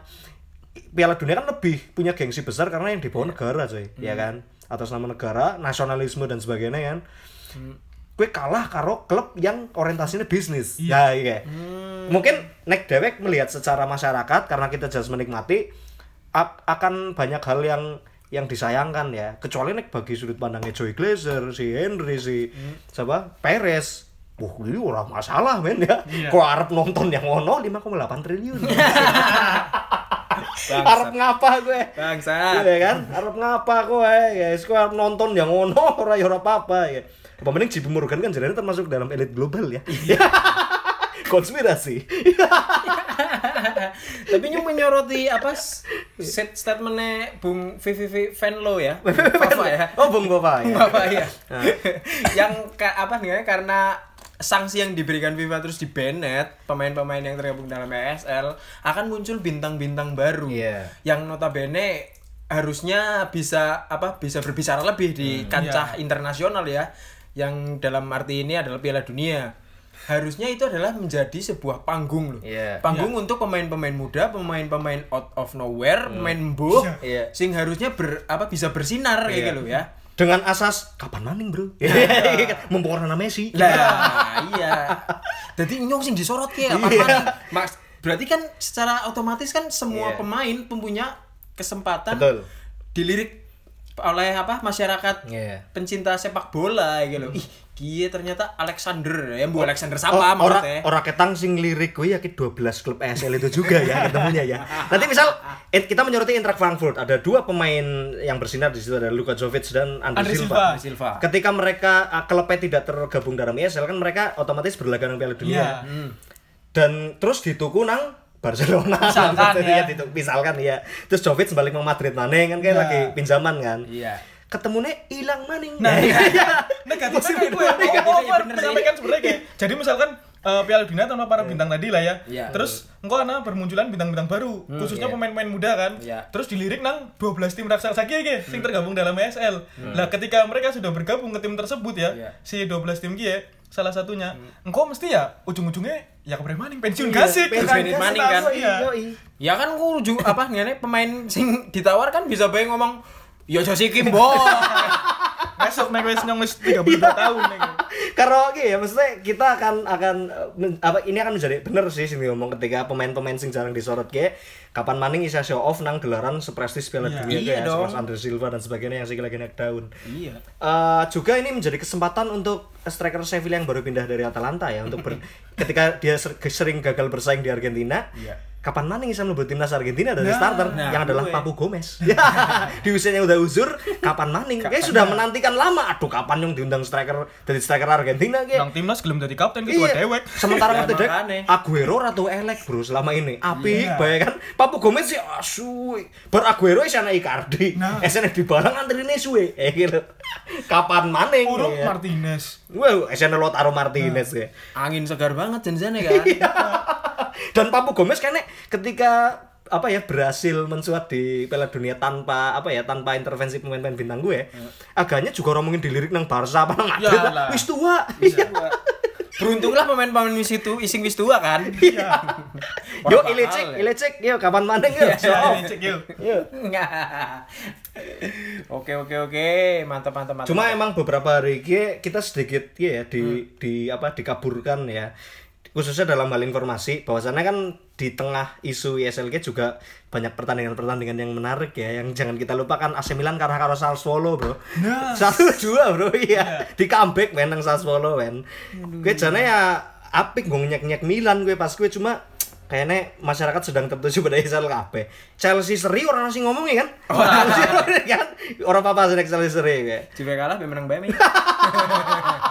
Piala Dunia kan lebih punya gengsi besar karena yang dibawa negara coy, ya kan? Atas nama negara, nasionalisme dan sebagainya kan. Gue kalah karo klub yang orientasinya bisnis. Ya iya. Mungkin nek dewek melihat secara masyarakat karena kita jelas menikmati akan banyak hal yang yang disayangkan ya kecuali nek bagi sudut pandangnya Joy Glazer si Henry si siapa Perez Wah, ini orang masalah men ya. Kok Arab nonton yang ngono 5,8 triliun. [laughs] Arab ngapa gue? Bangsa. Iya kan? Arab ngapa gue? Guys, gue Arab nonton yang ngono ora ya ora apa-apa ya. Apa mending Morgan kan jadi termasuk dalam elit global ya. [laughs] Konspirasi. [laughs] Tapi nyung menyoroti apa set statementnya Bung VVV Venlo ya, Papa ya, Oh, Bung Bapak ya. Bapak ya, [laughs] yang ka- apa nih karena sanksi yang diberikan FIFA terus di banned pemain-pemain yang tergabung dalam ESL akan muncul bintang-bintang baru. Iya. yang notabene harusnya bisa apa bisa berbicara lebih di kancah internasional ya. Yang dalam arti ini adalah Piala Dunia. Harusnya itu adalah menjadi sebuah panggung loh. Iya. Panggung untuk pemain-pemain muda, pemain-pemain out of nowhere, pemain mbuh, Iya. sing harusnya ber, apa bisa bersinar kayak Iya. gitu ya. dengan asas kapan maning bro mumpung orang Messi Lah, iya. Jadi nyong sing disorot ya, apa Iya. Mas, berarti kan secara otomatis kan semua Iya. pemain mempunyah kesempatan Betul. dilirik oleh apa masyarakat Iya. pencinta sepak bola gitu loh. Ih, kia ternyata Alexander ya, Bu Alexander Oh, siapa ora maksudnya? ora ketang sing lirik gue ya 12 klub ESL itu juga ya ketemunya ya. Nanti misal eh, kita menyoroti Eintracht Frankfurt ada dua pemain yang bersinar di situ ada Luka Jovic dan Andre, Andre Silva. Silva. Silva. Ketika mereka uh, klubnya tidak tergabung dalam ESL kan mereka otomatis berlaga dengan Piala Dunia. Iya. Dan terus dituku nang Barcelona. Misalkan, [laughs] Iya, ya. dituku- misalkan ya. Terus Jovic balik ke Madrid maneh kan kayak Iya. lagi pinjaman kan. Iya. Ketemunya hilang maning. Nah, [laughs] iya. negatifnya kayak gue oh, iya bener sih. menyampaikan sebenarnya kayak jadi misalkan eh, Piala Dunia tanpa para bintang tadi lah ya. Iya, Terus engkau ana bermunculan bintang-bintang baru, khususnya iya. pemain-pemain muda kan. Iya. Terus dilirik nang 12 tim raksasa ki ge sing tergabung dalam ESL. Lah ketika mereka sudah bergabung ke tim tersebut ya, Iya. si 12 tim ki ya, salah satunya, engkau mesti ya ujung-ujungnya ya kebre maning pensiun Iya, gasik. pensiun Pensiun maning kan. Iya. Ya kan ku rujuk apa ngene pemain sing ditawar kan bisa bae ngomong Ya Josi Kimbo. [laughs] Besok nek wis nyong wis 32 tahun nek. Karaoke ya maksudnya kita akan akan apa ini akan menjadi bener sih sing ngomong ketika pemain-pemain sing jarang disorot kayak kapan maning bisa show off nang gelaran seprestis Piala Iya. Dunia Iya kayak dong. Andre Silva dan sebagainya yang sih lagi naik daun. Iya. Eh, juga ini menjadi kesempatan untuk striker Sevilla yang baru pindah dari Atalanta ya untuk ber- [laughs] ketika dia ser- sering gagal bersaing di Argentina. Iya. Kapan maning bisa mlebu timnas Argentina dari Nah, starter nah, yang adalah gue. Papu Gomez. [laughs] di usianya udah uzur, kapan maning? Kayak sudah menantikan lama. Aduh, kapan yang diundang striker dari striker Argentina kayak. Nang timnas gelem dadi kapten ketua Iya. dewek. Sementara Ya, waktu [laughs] dek makane. Aguero atau elek bro selama ini. Api Iya. bae kan. Papu Gomez sih asu. Bar Aguero wis ana Icardi. Nah. SN di barang antrine suwe. Eh gitu. Kapan maning? Urung ya? Martinez. Wow, SN Lautaro Martinez ya. Angin segar banget janjane kan. Dan Papu Gomez kayaknya ketika apa ya berhasil mensuat di Piala Dunia tanpa apa ya tanpa intervensi pemain-pemain bintang gue agaknya juga orang mungkin dilirik nang Barca apa nang Madrid Ya lah. lah. wis tua Beruntunglah pemain-pemain wis itu ising wis tua kan. Iya. yo Ilicik bakal ya. Ilicik yo kapan maning yo Ya, cek yuk. Yo. oke oke oke, mantap mantap mantap. Cuma emang beberapa hari ini kita sedikit ya di di apa dikaburkan ya. Khususnya dalam hal informasi bahwasannya kan di tengah isu ISLG juga banyak pertandingan-pertandingan yang menarik ya yang jangan kita lupakan AC Milan karena karo Sassuolo bro. Nah. [laughs] satu dua bro iya. Di comeback men nang Sassuolo men. Gue jane ya apik gue nyek nyek Milan gue pas gue cuma kayaknya masyarakat sedang tertuju pada ISL kabeh. Chelsea seri orang masih ngomongin kan? Kan [laughs] orang apa sih Chelsea seri kayak. Juve kalah menang bae. [laughs]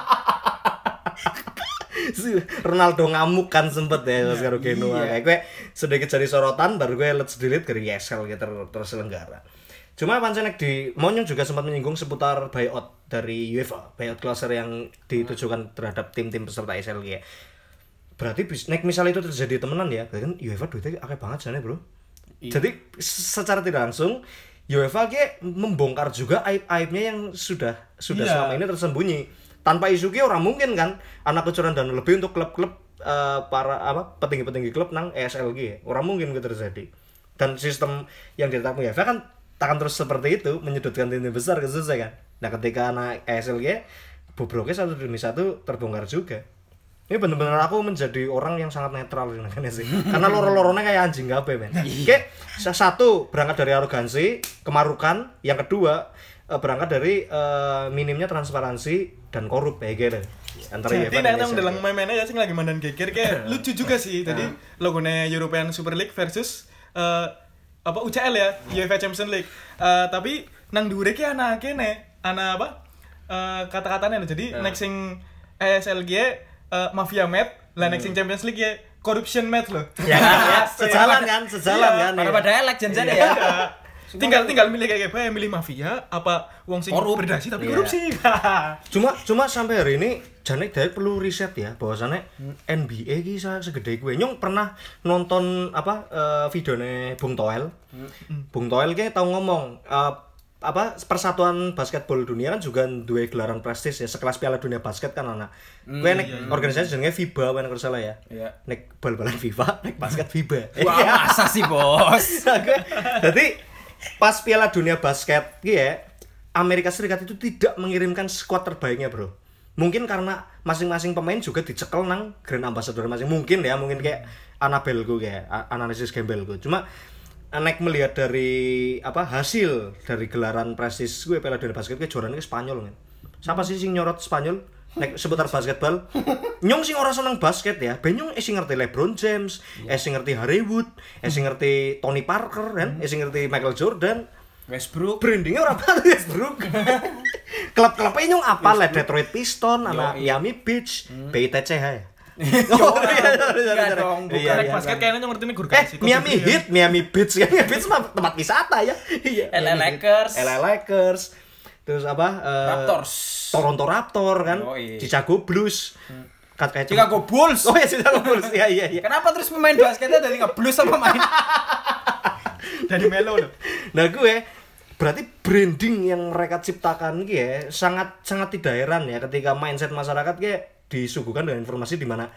Ronaldo ngamuk kan sempet ya terus karo Genoa kayak gue sedikit jadi sorotan baru gue let's delete dari ESL gitu ter terselenggara cuma Pancenek di Monyong juga sempat menyinggung seputar buyout dari UEFA buyout klauser yang ditujukan terhadap tim-tim peserta ESL ya berarti nek misal itu terjadi temenan ya kan UEFA duitnya akeh banget sana bro. Jadi secara tidak langsung UEFA kayak membongkar juga aib-aibnya yang sudah sudah Iya. selama ini tersembunyi tanpa isu ki orang mungkin kan anak kecurangan dan lebih untuk klub-klub eh, para apa petinggi-petinggi klub nang ESLG orang mungkin itu terjadi. Dan sistem yang ditetapkan UEFA kan akan terus seperti itu menyudutkan tim besar ke selesai kan. Nah ketika anak ESLG bobroknya satu demi satu terbongkar juga. Ini bener-bener aku menjadi orang yang sangat netral ini kan sih. [laughs] Karena loro-lorone kayak anjing gape men. Kayak sa- satu berangkat dari arogansi kemarukan. Yang kedua eh, berangkat dari eh, minimnya transparansi dan korup kayak gitu antara Jadi nang ESL. dalam mainnya ya sing lagi mandan geger kayak [laughs] lucu juga sih. Tadi logonya European Super League versus eh, apa UCL ya, UEFA Champions League. Eh, tapi nang dhuwure ki ana kene, ana apa? Eh, kata-katanya lho. Jadi next sing ESLG eh, Mafia Match, lah next sing Champions League ya Corruption Match loh. ya ya [laughs] sejalan kan sejalan Iya, kan Pada ya. pada elek janjane ya. Tinggal tinggal milih kayak apa ya milih mafia apa wong sing Korup. berdasi tapi Iya. korupsi [laughs] cuma cuma sampai hari ini Janek Dayat perlu riset ya bahwasannya NBA ki segede gue nyong pernah nonton apa eh, videonya Bung Toel Bung Toel kayak tau ngomong eh, apa persatuan basketball dunia kan juga dua gelaran prestis ya sekelas Piala Dunia Basket kan anak. Gue nek organisasi jenenge FIBA wen kalau salah ya. Iya. Nek bal-balan FIFA, nek basket FIBA. Wah, masa sih, Bos? Nah, gue- Jadi pas Piala Dunia Basket ya, Amerika Serikat itu tidak mengirimkan skuad terbaiknya, Bro. Mungkin karena masing-masing pemain juga dicekel nang Grand Ambassador masing mungkin ya, mungkin kayak Annabelle gue kayak analisis gembel gue. Cuma Nek melihat dari apa hasil dari gelaran prestis gue Piala Dunia Basket gue juaranya ke Spanyol kan. Siapa sih sing nyorot Spanyol? Nek seputar basketball. Nyong sing ora seneng basket ya, ben nyong sing ngerti LeBron James, eh sing ngerti Harry Wood, eh sing ngerti Tony Parker kan, eh sing ngerti Michael Jordan. Westbrook. Brandingnya orang [laughs] apa Westbrook. Klub-klubnya nyong apa lah Detroit Piston, anak Miami Beach, PITCH ya. [laughs] Oh, iya, Enggak sorry. dong, bukan. Iya, iya. basket kayaknya ngerti nih Eh, Miami Heat, Miami Beach [laughs] ya. Beach mah tempat wisata ya. Iya. LA Miami. Lakers. LA Lakers. Terus apa? eh, Raptors. Toronto Raptor kan. Yoi. Chicago Blues. Kat kayak Chicago Bulls. Oh ya Chicago Bulls. Iya iya iya. Kenapa terus pemain basketnya dari nge-blues sama main? [laughs] dari Melo loh. Nah gue berarti branding yang mereka ciptakan gitu ya sangat sangat tidak heran ya ketika mindset masyarakat kayak disuguhkan dengan informasi di mana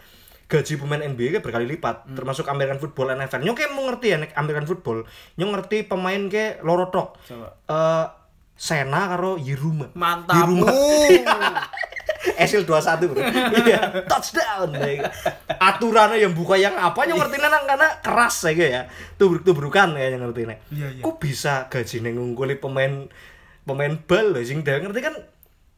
gaji pemain NBA kayak berkali lipat termasuk American Football NFL nyong kayak mau ngerti ya American Football nyong ngerti pemain kayak loro tok Coba. Eh, Sena karo Yiruma Mantapmu. [laughs] Esil 21 bro Iya Touchdown Aturannya yang buka yang apa Yang ngerti nang karena keras ya ya Tubruk-tubrukan ya yang ngerti nek Iya, iya. Kok bisa gaji ngungkuli pemain Pemain bal lho Sing dia ngerti kan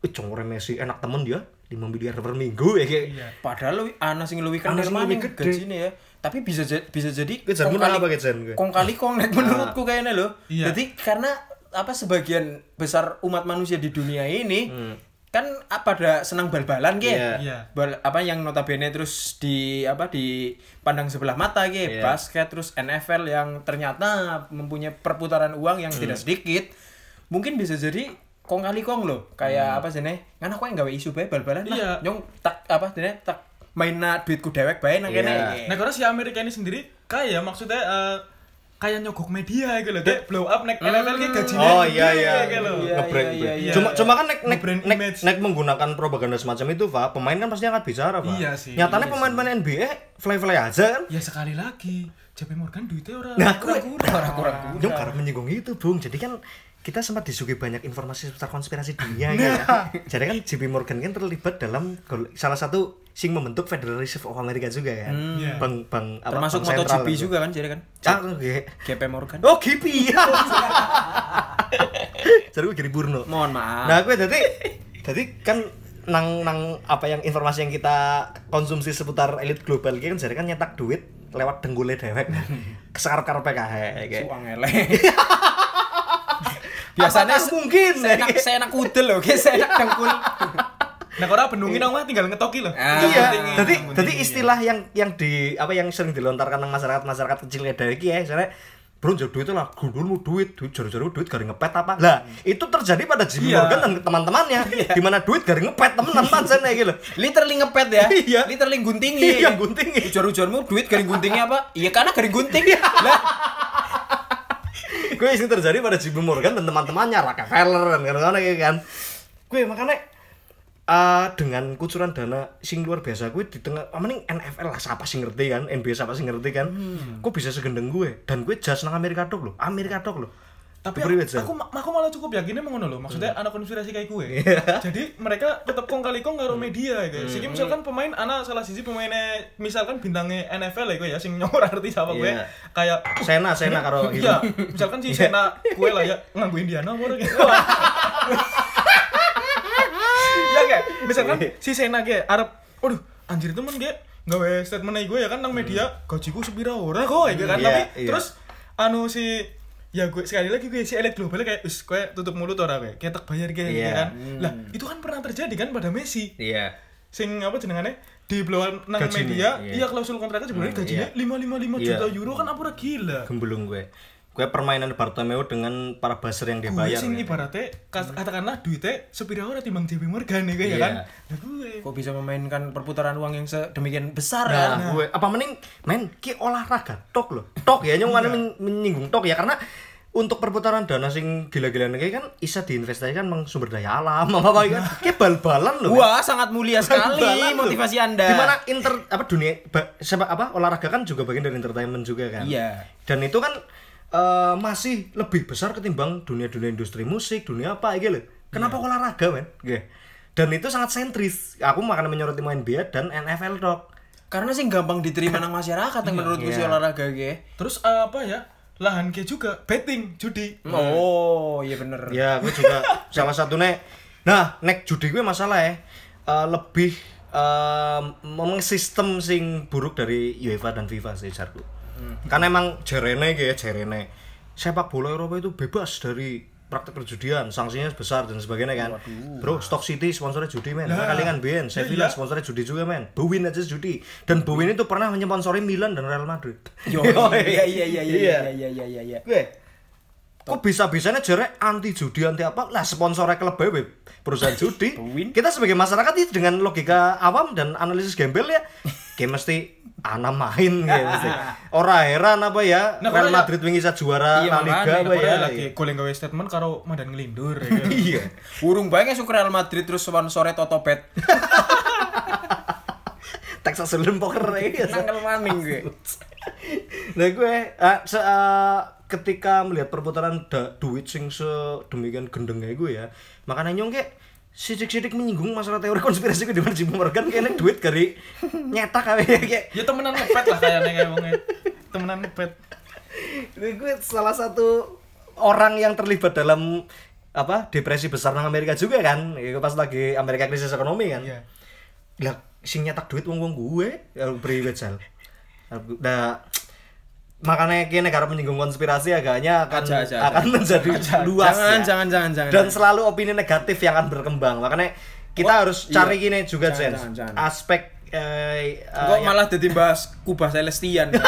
Wih congore Messi enak temen dia 5 miliar per minggu ya kayak Iya. Padahal lu ana sing luwih kan Ana sing luwih gede. gajine ya. Tapi bisa jadi bisa jadi Gue jan kong kali- apa, gue? Kong kali kong nek menurutku kayaknya loh. Iya. Jadi karena apa sebagian besar umat manusia di dunia ini kan apa pada senang bal-balan ge. Iya. Iya. Bal, apa yang notabene terus di apa di pandang sebelah mata ge, Iya. basket terus NFL yang ternyata mempunyai perputaran uang yang tidak sedikit. Mungkin bisa jadi kong kali kong loh, kayak apa sih nih? Kan aku yang gawe isu bae bal-balan lah. Iya. Nyong tak apa sih tak mainna duitku dewek bae nang kene. Iya. Nah, karena si Amerika ini sendiri kaya maksudnya eh, kayak nyogok media gitu loh. Kayak blow up nek NFL kayak gajinya Oh iya iya. gitu loh. Iya, Nge-brand, iya, iya. Cuma cuma kan nek nek, nek, nek menggunakan propaganda semacam itu, Pak, pemain kan pasti akan bicara, Pak. Iya sih, Nyatanya iya pemain-pemain NBA fly-fly aja kan. Ya sekali lagi, JP Morgan duitnya orang Nah, gue Kurang kurang. Nyong karena menyinggung itu, Bung. Jadi kan kita sempat disuguhi banyak informasi seputar konspirasi dunia gitu [laughs] Nah. ya. Jadi kan JP Morgan kan terlibat dalam salah satu sing membentuk Federal Reserve of America juga kan. Iya. Bang bang apa Termasuk bank sentral MotoGP itu. juga kan jadi kan. Ah, oke. GP Morgan. Oh, GP. Jadi gue Giri Burno. Mohon maaf. Nah, gue tadi tadi kan nang nang apa yang informasi yang kita konsumsi seputar elit global gitu kan jadi kan nyetak duit lewat denggule dewek [laughs] kesekar-kar PKH kayak Suang ele. [laughs] Biasanya Apakah mungkin saya enak saya enak kudel loh, guys, saya enak dengkul. Nah, kalau benungin orang mah tinggal ngetoki loh. Ah. Iya jadi jadi pentingnya. istilah yang yang di apa yang sering dilontarkan nang masyarakat masyarakat kecil ya dari ya misalnya Bro, jauh duit itu lah, gundulmu duit, duit jaru-jaru duit garing ngepet apa? Lah, itu terjadi pada Jimmy Iya. Morgan dan teman-temannya, [laughs] di mana duit garing ngepet temenan pancen kayak gitu. Literally ngepet ya. [laughs] Iya. Literally guntingi. Iya, guntingi. Ujar-ujarmu duit garing guntingnya apa? Iya karena garing gunting. Lah, gue ini terjadi pada Jimmy Morgan dan teman-temannya Rockefeller dan kawan-kawan kayak kan. Gue makanya eh, dengan kucuran dana sing luar biasa gue di tengah apa nih NFL lah siapa sih ngerti kan? NBA siapa sih ngerti kan? Kok bisa segendeng gue dan gue jas nang Amerika dok loh Amerika dok loh tapi aku, aku, aku malah cukup yakinnya mengono loh maksudnya anak konspirasi kayak gue. Iya. [laughs] jadi mereka tetap kong kali kong karo media ya. Hmm. misalkan pemain anak salah sisi pemainnya misalkan bintangnya NFL ya gue ya sing nyong ora ngerti sama gue Iya. kayak Sena Sena karo [laughs] gitu. Iya misalkan si Sena gue lah ya nganggu Indiana mau gitu. [laughs] Ya kayak misalkan si Sena kayak Arab waduh anjir temen kayak gawe statement gue ya kan nang media gajiku sepira ora kok ya kan. Iya, tapi iya. terus anu si ya gue sekali lagi gue si elit global kayak us gue tutup mulut ora gue kayak tak bayar kayak Iya. kan lah itu kan pernah terjadi kan pada Messi iya sing apa jenengannya di blow nang Gajinya, media iya. iya klausul kontraknya sebenarnya gajinya iya. lima lima lima Iya. juta euro kan apa gila gembelung gue gue permainan Bartomeu dengan para buzzer yang dia gue bayar sing gitu. ibaratnya kas- katakanlah duitnya sepira ora timbang JP Morgan nih kayak Iya. kan nah gue kok bisa memainkan perputaran uang yang sedemikian besar Nah, ya? gue apa mending men ki olahraga tok loh. Tok ya nyong mana men- menyinggung tok ya karena untuk perputaran dana sing gila-gilaan kayak kan bisa diinvestasikan meng sumber daya alam [laughs] apa apa kan kayak bal-balan loh Wah, sangat mulia sekali Bal-balan loh. motivasi Anda. di mana inter apa dunia ba, sepak apa olahraga kan juga bagian dari entertainment juga kan Iya. dan itu kan eh, masih lebih besar ketimbang dunia-dunia industri musik dunia apa gitu loh kenapa olahraga men Gitu. dan itu sangat sentris aku makanya menyoroti main NBA dan NFL dok Karena sih gampang diterima nang masyarakat yang menurutku sih Iya. olahraga ge. Terus eh, apa ya? Lahan ke juga betting, judi. Oh, iya bener. Ya, gue juga [laughs] salah satu nek. Nah, nek judi gue masalah ya eh, lebih eh memang sistem sing buruk dari UEFA dan FIFA sih jarku. Karena emang jerene ya jerene. Sepak bola Eropa itu bebas dari praktek perjudian, sanksinya besar dan sebagainya kan. Bro, Stock City sponsornya judi men. Nah, kali kan BN, Sevilla iya. sponsornya judi juga men. Bowin aja judi. Dan Bowin itu pernah menyponsori Milan dan Real Madrid. [laughs] Yo, iya iya iya iya iya iya iya iya iya. Gue, kok bisa-bisanya jere anti judi anti apa? Lah sponsornya klub BW perusahaan judi. Kita sebagai masyarakat itu dengan logika awam dan analisis gembel ya, [laughs] kayak mesti ana main kayak mesti. Ora heran apa ya Nah, Real ya- Madrid wingi juara Iya, La Liga apa ya. lagi goleng gawe statement karo Madan ngelindur ya. [laughs] Iya. Urung banget suka Real Madrid terus sponsornya Totopet. Texas [laughs] Hold'em poker [laughs] ya. Nangkel maning gue. Nah gue se- ah, ketika melihat perputaran da- duit sing sedemikian gendengnya gue ya, makanya nyong kayak sidik-sidik menyinggung masalah teori konspirasi gue dengan Jim Morgan kayaknya duit dari nyetak kayak kayak Ya temenan ngepet lah kayaknya kayak wongnya. Temenan ngepet. Ini gue salah satu orang yang terlibat dalam apa depresi besar nang Amerika juga kan Itu pas lagi Amerika krisis ekonomi kan Iya. lah sing nyetak duit wong wong gue ya priwet sel nah makanya kini negara menyinggung konspirasi agaknya akan Aja, aja, akan menjadi luas Jangan, ya. jangan, jangan, jangan. dan selalu opini negatif yang akan berkembang makanya kita harus iya. cari gini juga Jangan, Jen jangan, jangan. aspek eh, eh, Kok yang- malah jadi bahas Kubah Celestian. [laughs]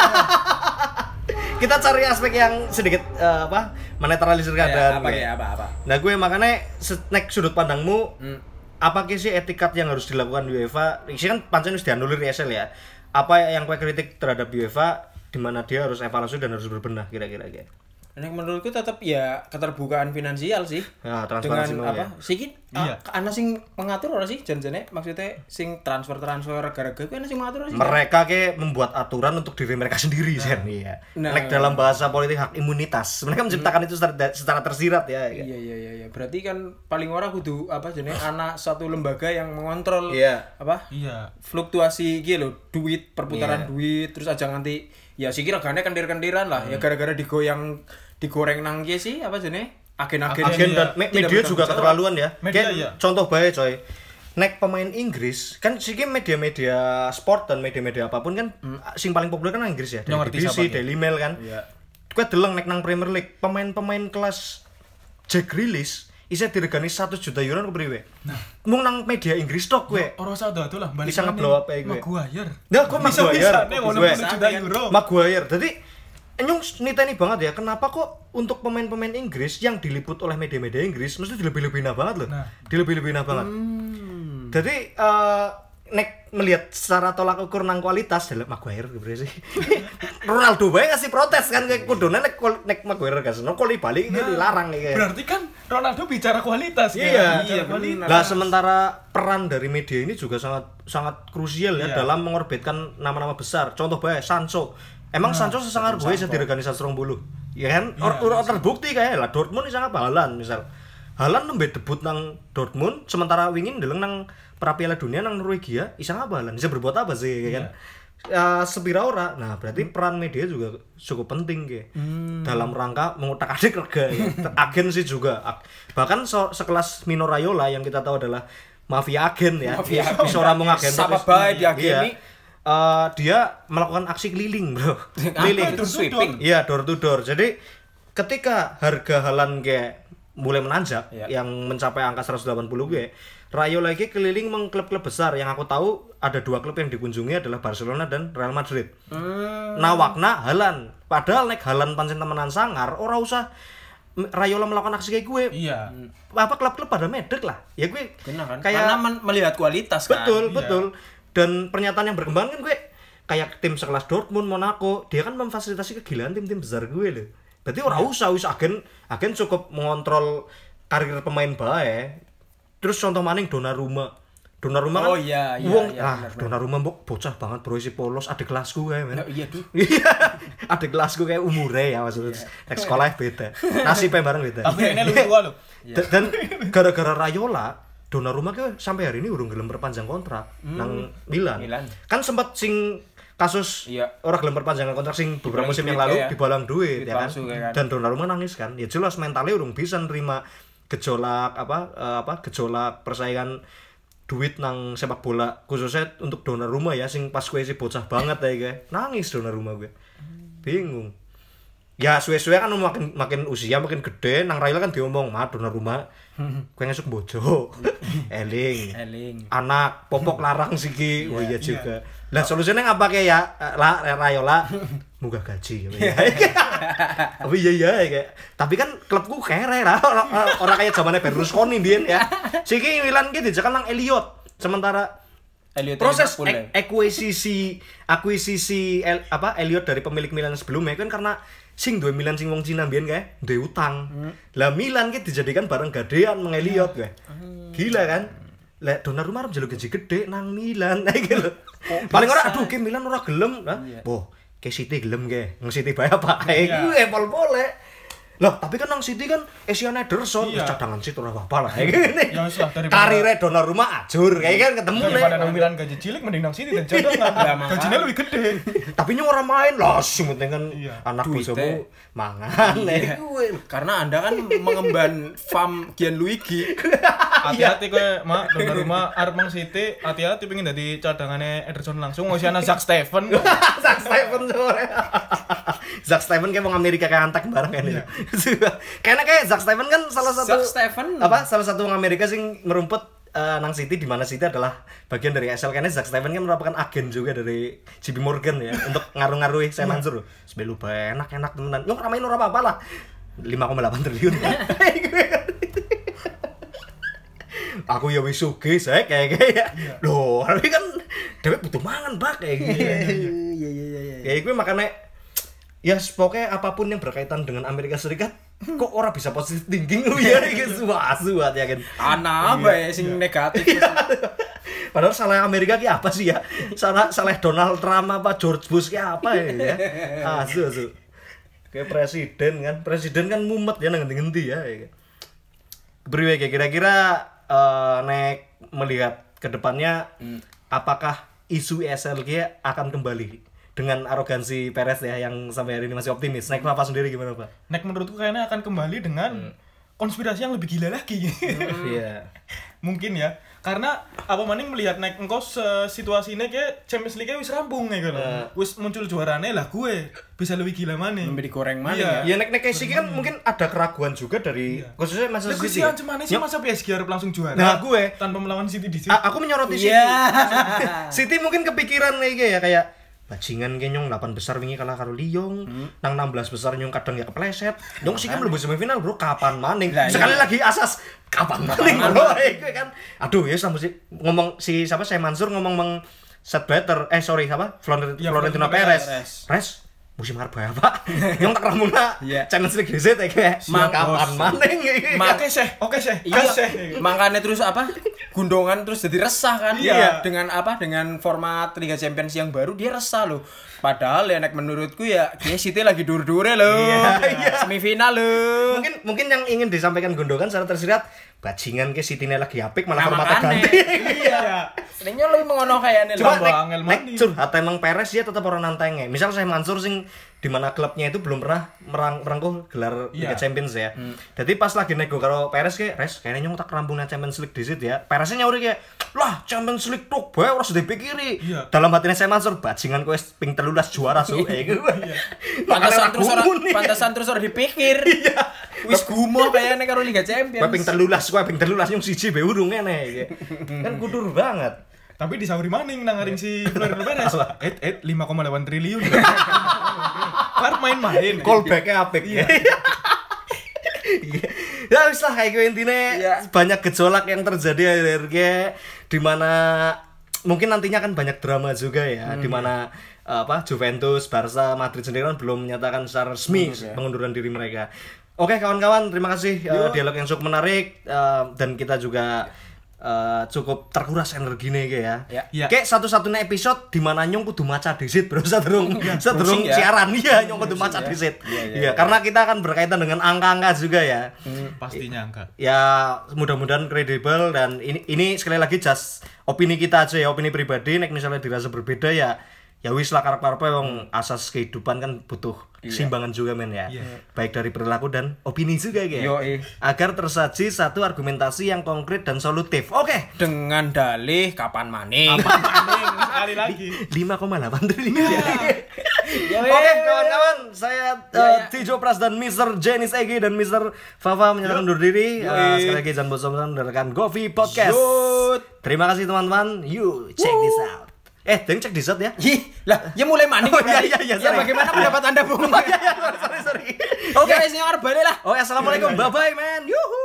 kita cari aspek yang sedikit eh, apa menetralisir keadaan Ya, apa ya, apa apa. Nah gue makanya snack sudut pandangmu Hmm. apa sih etikat yang harus dilakukan UEFA? Ini kan pancen harus dianulir ESL ya. Apa yang kue kritik terhadap UEFA di mana dia harus evaluasi dan harus berbenah kira-kira kayak. Nek menurutku tetap ya keterbukaan finansial sih. Ya, transparansi Dengan mau apa? ya. Sikit Iya. ah, ana sing mengatur ora sih janjane maksudnya sing transfer-transfer gara-gara kuwi ana sing mengatur ora sih? Mereka ke membuat aturan untuk diri mereka sendiri Sen. Iya. Nah. Like dalam bahasa politik hak imunitas. Mereka menciptakan itu secara, secara tersirat ya. Iya iya iya iya. Berarti kan paling ora kudu apa jenenge anak satu lembaga yang mengontrol Iya. apa? Iya. fluktuasi gitu loh, duit, perputaran Iya. duit, terus aja nganti ya sih kira regane kendir-kendiran lah. Ya gara-gara digoyang digoreng nang kieu sih apa jenenge? Agen-agen agen dan me- media juga keterlaluan ya. Media, Kayak iya. Contoh baik coy. Nek pemain Inggris kan sih media-media sport dan media-media apa pun kan sing paling populer kan Inggris ya. Dari BBC? Daily Mail kan. Iya. Kue deleng nek nang Premier League pemain-pemain kelas Jack Grealish isa diregani 100 juta euro ke priwe. Nah, mung nang media Inggris tok kue. Orang satu tuh lah balik Bisa nge-blow ya gue. Maguire. Nah, kok Bisa Maguire? bisa gue? puluh juta euro. Maguire. Jadi Nyung niteni banget ya, kenapa kok untuk pemain-pemain Inggris yang diliput oleh media-media Inggris mesti dilebih-lebihin banget loh. Nah. Dilebih-lebihin banget. Hmm. Jadi eh nek melihat secara tolak ukur nang kualitas dalam Maguire gitu sih. [laughs] Ronaldo bae ngasih protes kan kayak kudune nek nek Maguire gak seneng kok balik ini dilarang nih kayak. Berarti kan Ronaldo bicara kualitas Iya, kan? iya, bicara benar. kualitas. Nah, sementara peran dari media ini juga sangat sangat krusial ya Iya. dalam mengorbitkan nama-nama besar. Contoh bae Sancho. Emang Sancho sesangar gue bisa diorganisasi serong bulu. Ya kan? Or, or- terbukti kayak lah Dortmund sangat bahalan misal. Halan nembe debut nang Dortmund sementara wingin deleng nang pra Piala Dunia nang Norwegia isa ngabalan bisa berbuat apa sih ya kan? Ya, sepira ora? Nah berarti peran media juga cukup penting ke dalam rangka mengutak adik rega ya. [laughs] agen sih juga. Bahkan so- sekelas Mino Raiola yang kita tahu adalah mafia agen ya. Mafia bisa orang mau agen Sama tapi- bae diageni. Iya. Eh, dia melakukan aksi keliling bro. [laughs] Keliling. itu? Sweeping? Iya door to door. Jadi ketika harga halan kayak mulai menanjak Iya. yang mencapai angka 180 gue, Rayo lagi keliling meng klub-klub besar yang aku tahu ada dua klub yang dikunjungi adalah Barcelona dan Real Madrid. Hmm. Nawakna Halan. Padahal nek Halan pancen temenan sangar, ora usah Rayola melakukan aksi kayak gue. Iya. Apa klub-klub pada medek lah. Ya gue Benar kan? kayak Karena men- melihat kualitas kan. betul Iya. betul dan pernyataan yang berkembang kan gue kayak tim sekelas Dortmund Monaco dia kan memfasilitasi kegilaan tim-tim besar gue loh Berarti ora usah wis agen agen cukup mengontrol karir pemain bae. Terus contoh maning Donnarumma. Donnarumma kan Oh, iya, iya, wong- iya, ah, benar. Donnarumma mbok bocah banget bro isi polos ada kelasku kayak men. Iya tuh [laughs] Iya, ada kelasku kayak umure ya maksudnya. Nek sekolah beda. Nasibnya bareng beda. Tapi ini lebih tua loh. Da- Dan gara-gara Rayola, Donnarumma ke sampai hari ini urung gelem perpanjang kontrak nang Milan. Hmm. Milan. Kan sempat sing kasus Iya. orang gelem perpanjangan kontrak sing beberapa musim yang lalu ya. dibalang duit Duit ya kan. palsu kayak kan. Dan Donnarumma nangis kan. Ya jelas mentalnya urung bisa nerima gejolak apa eh, apa gejolak persaingan duit nang sepak bola khususnya untuk Donnarumma ya sing pas gue sih bocah banget ya gue nangis Donnarumma gue bingung. Ya suwe-suwe kan makin makin usia makin gede nang Raila kan diomong mah Donnarumma gue ngesuk bojo [laughs] eling. Eling. Anak popok [laughs] larang siki. Oh iya juga lah solusinya ngapa kayak ya? Eh, lah Rayola [laughs] munggah gaji. [laughs] Ya [laughs] oh iya iya kayak. Tapi kan klubku kere lah. Orang orang kayak zamannya Berlusconi biyen ya. Siki Milan ki dijakan nang Elliot. Sementara Elliot proses ek- akuisisi akuisisi El- apa Elliot dari pemilik Milan sebelumnya kan karena sing duwe Milan sing wong Cina biyen kae duwe utang. Lah Milan ki dijadikan barang gadean meng Elliot kae. Gila kan? Lah Donnarumma arep njaluk gaji gede nang Milan [laughs] gitu lho. Paling ora aduh ke Milan ora gelem. Lah, boh, ke City gelem ke. Nang City bae apa ae. Gue pol Lah, tapi kan nang City kan Asian Ederson Iya. cadangan City ora apa-apa lah. Gini. Ya wis lah, daripada- Karirnya Donnarumma ajur kayak kan ketemu Daripada nih. nang Milan gaji cilik mending nang City dan cadangan. makanya. Gajinya lebih gede. tapi orang main lah sing penting kan Iya. anak bojomu mangan Iya. Karena anda kan mengemban farm Gianluigi [laughs] Hati-hati kowe, Mak. Donnarumma arep mang City, hati-hati pengen dadi cadangane Ederson langsung ngisi ana Zack Steven. [laughs] Zack Steven sore Zack Steven kayak mau Amerika kayak antek bareng kan [laughs] Iya. kayaknya kayak Zack Steven kan salah satu Zack Steven. apa salah satu orang Amerika sing ngerumput eh, nang City di mana City adalah bagian dari SL karena Zack Steven kan merupakan agen juga dari JP Morgan ya [laughs] untuk ngaruh-ngaruhi saya Mansur sebelu enak enak temenan. Nyok ramain ora apa-apa lah. 5,8 triliun. [laughs] Aku ya wis sugih saya kayak kayak loh tapi kan dewek butuh mangan bak kayak gitu. Iya iya iya iya. kayak gue makanya ya pokoknya apa pun yang berkaitan dengan Amerika Serikat kok orang bisa positif thinking? Lu ya gitu suat ya kan? Ana apa ya sing negatif? Padahal salah Amerika ki apa sih ya? Salah salah Donald Trump apa George Bush ki apa ya, ya? asu asu. Kayak presiden kan? Presiden kan mumet ya nang ngendi ya, ya. kan? Beri kayak kira-kira eh, nek melihat ke depannya apakah isu ESLG akan kembali dengan arogansi Perez ya yang sampai hari ini masih optimis. Nek apa sendiri gimana, Pak? Nek menurutku kayaknya akan kembali dengan konspirasi yang lebih gila lagi. [laughs] Iya. Mungkin ya. Karena apa maning melihat nek engkau se- situasi ini kayak Champions League wis rampung ya kan. Wis muncul juarane lah gue bisa lebih gila maning. Memberi goreng mana Iya. ya? Ya nek nek kayak sih kan mungkin ada keraguan juga dari khususnya Manchester Lah City. kesian cuman sih masa PSG harus langsung juara. Nah, gue- tanpa melawan City di sini. a- aku menyoroti City. Iya. [laughs] City mungkin kepikiran kayak ya kayak bajingan kayak nyong 8 besar wingi kalah karo Lyon, nang 16 besar nyong kadang ya kepleset. Nyong sih kan mlebu semifinal bro, kapan maning? Iya. Sekali lagi asas kapan maning bro. [laughs] Kan. Aduh ya sama sih ngomong si siapa saya Mansur ngomong meng set better eh sorry siapa Florentino, Ya, Florentino Florentino Perez. Perez. Perez musim harap ya pak [laughs] yang tak ramuna Iya. Champions League DC ya kayak Mang, kapan bos. maning Ma- Oke sih, oke sih. Iya, sih. makanya terus apa? Gundongan terus jadi resah kan? Iya. Dengan apa? Dengan format Liga Champions yang baru dia resah loh. Padahal ya nek menurutku ya dia City lagi dur-dure loh. Iya. Semifinal loh. mungkin mungkin yang ingin disampaikan Gondogan secara tersirat bajingan ke City lagi apik malah Nah, formatnya makanya. ganti Iya. Seringnya lebih mengono kayaknya Cuma nek, nek curhat emang Perez dia tetap orang nantengnya. Misal saya Mansur sing di mana klubnya itu belum pernah merang merangkuh gelar Liga Iya. Champions ya. Jadi pas lagi nego karo Perez kayak, "Res, kayaknya nyong tak rampungnya Champions League disit ya." Pereznya nyauri kayak, "Lah, Champions League tuh bae ora sudah dipikiri." Iya. Dalam hatinya saya Mansur, bajingan kowe ping 13 juara su. [laughs] Eh, gitu. [laughs] Pantesan terus nih. pantesan terus orang dipikir. [laughs] Iya. Wis gumoh kayaknya karo Liga Champions. ping 13, kowe ping 13 nyong siji be urung ngene iki. Kan kudur banget. Tapi disauri maning nang ngaring si Florentino Perez. Eh, eh 5,8 triliun. [laughs] Kan main-main. callbacknya apik ya. [laughs] ya wis lah kayak gue intinya Iya. banyak gejolak yang terjadi akhir-akhir di mana mungkin nantinya kan banyak drama juga ya di mana apa Juventus, Barca, Madrid sendiri kan belum menyatakan secara resmi pengunduran diri mereka. Oke kawan-kawan, terima kasih eh, dialog yang cukup menarik eh, dan kita juga eh, cukup terkuras energinya kayak ya. Ya. Ya. Kayak satu-satunya episode di mana nyong kudu maca disit bro [laughs] sedurung sedurung Browsing ya. siaran iya nyong kudu maca ya. disit. Iya, iya, Iya, karena kita akan berkaitan dengan angka-angka juga ya pastinya angka ya mudah-mudahan kredibel dan ini ini sekali lagi just opini kita aja ya opini pribadi nek misalnya dirasa berbeda ya ya wis lah karakter apa yang asas kehidupan kan butuh simbangan juga men ya. Baik dari perilaku dan opini juga ya. Yoi. agar tersaji satu argumentasi yang konkret dan solutif. Oke. Dengan dalih kapan maning? [laughs] Sekali lagi. 5,8 triliun. [laughs] Oke kawan-kawan, saya uh, Tijo Pras dan Mr. Jenis Egi dan Mr. Fafa menyatakan undur diri. Uh, sekali lagi jangan bosan-bosan mendengarkan Govi Podcast. Terima kasih teman-teman. You check this out. Eh, deng cek out ya. Ih, lah, ya mulai maning. Oh, berarti. iya, iya, Ya sorry. bagaimana pendapat Anda, Bung? [laughs] Oh iya, iya, sorry, sorry. [laughs] Oke, Oke. wis nyawar balik lah. Oke, assalamualaikum. Bye bye, man. Yuhu.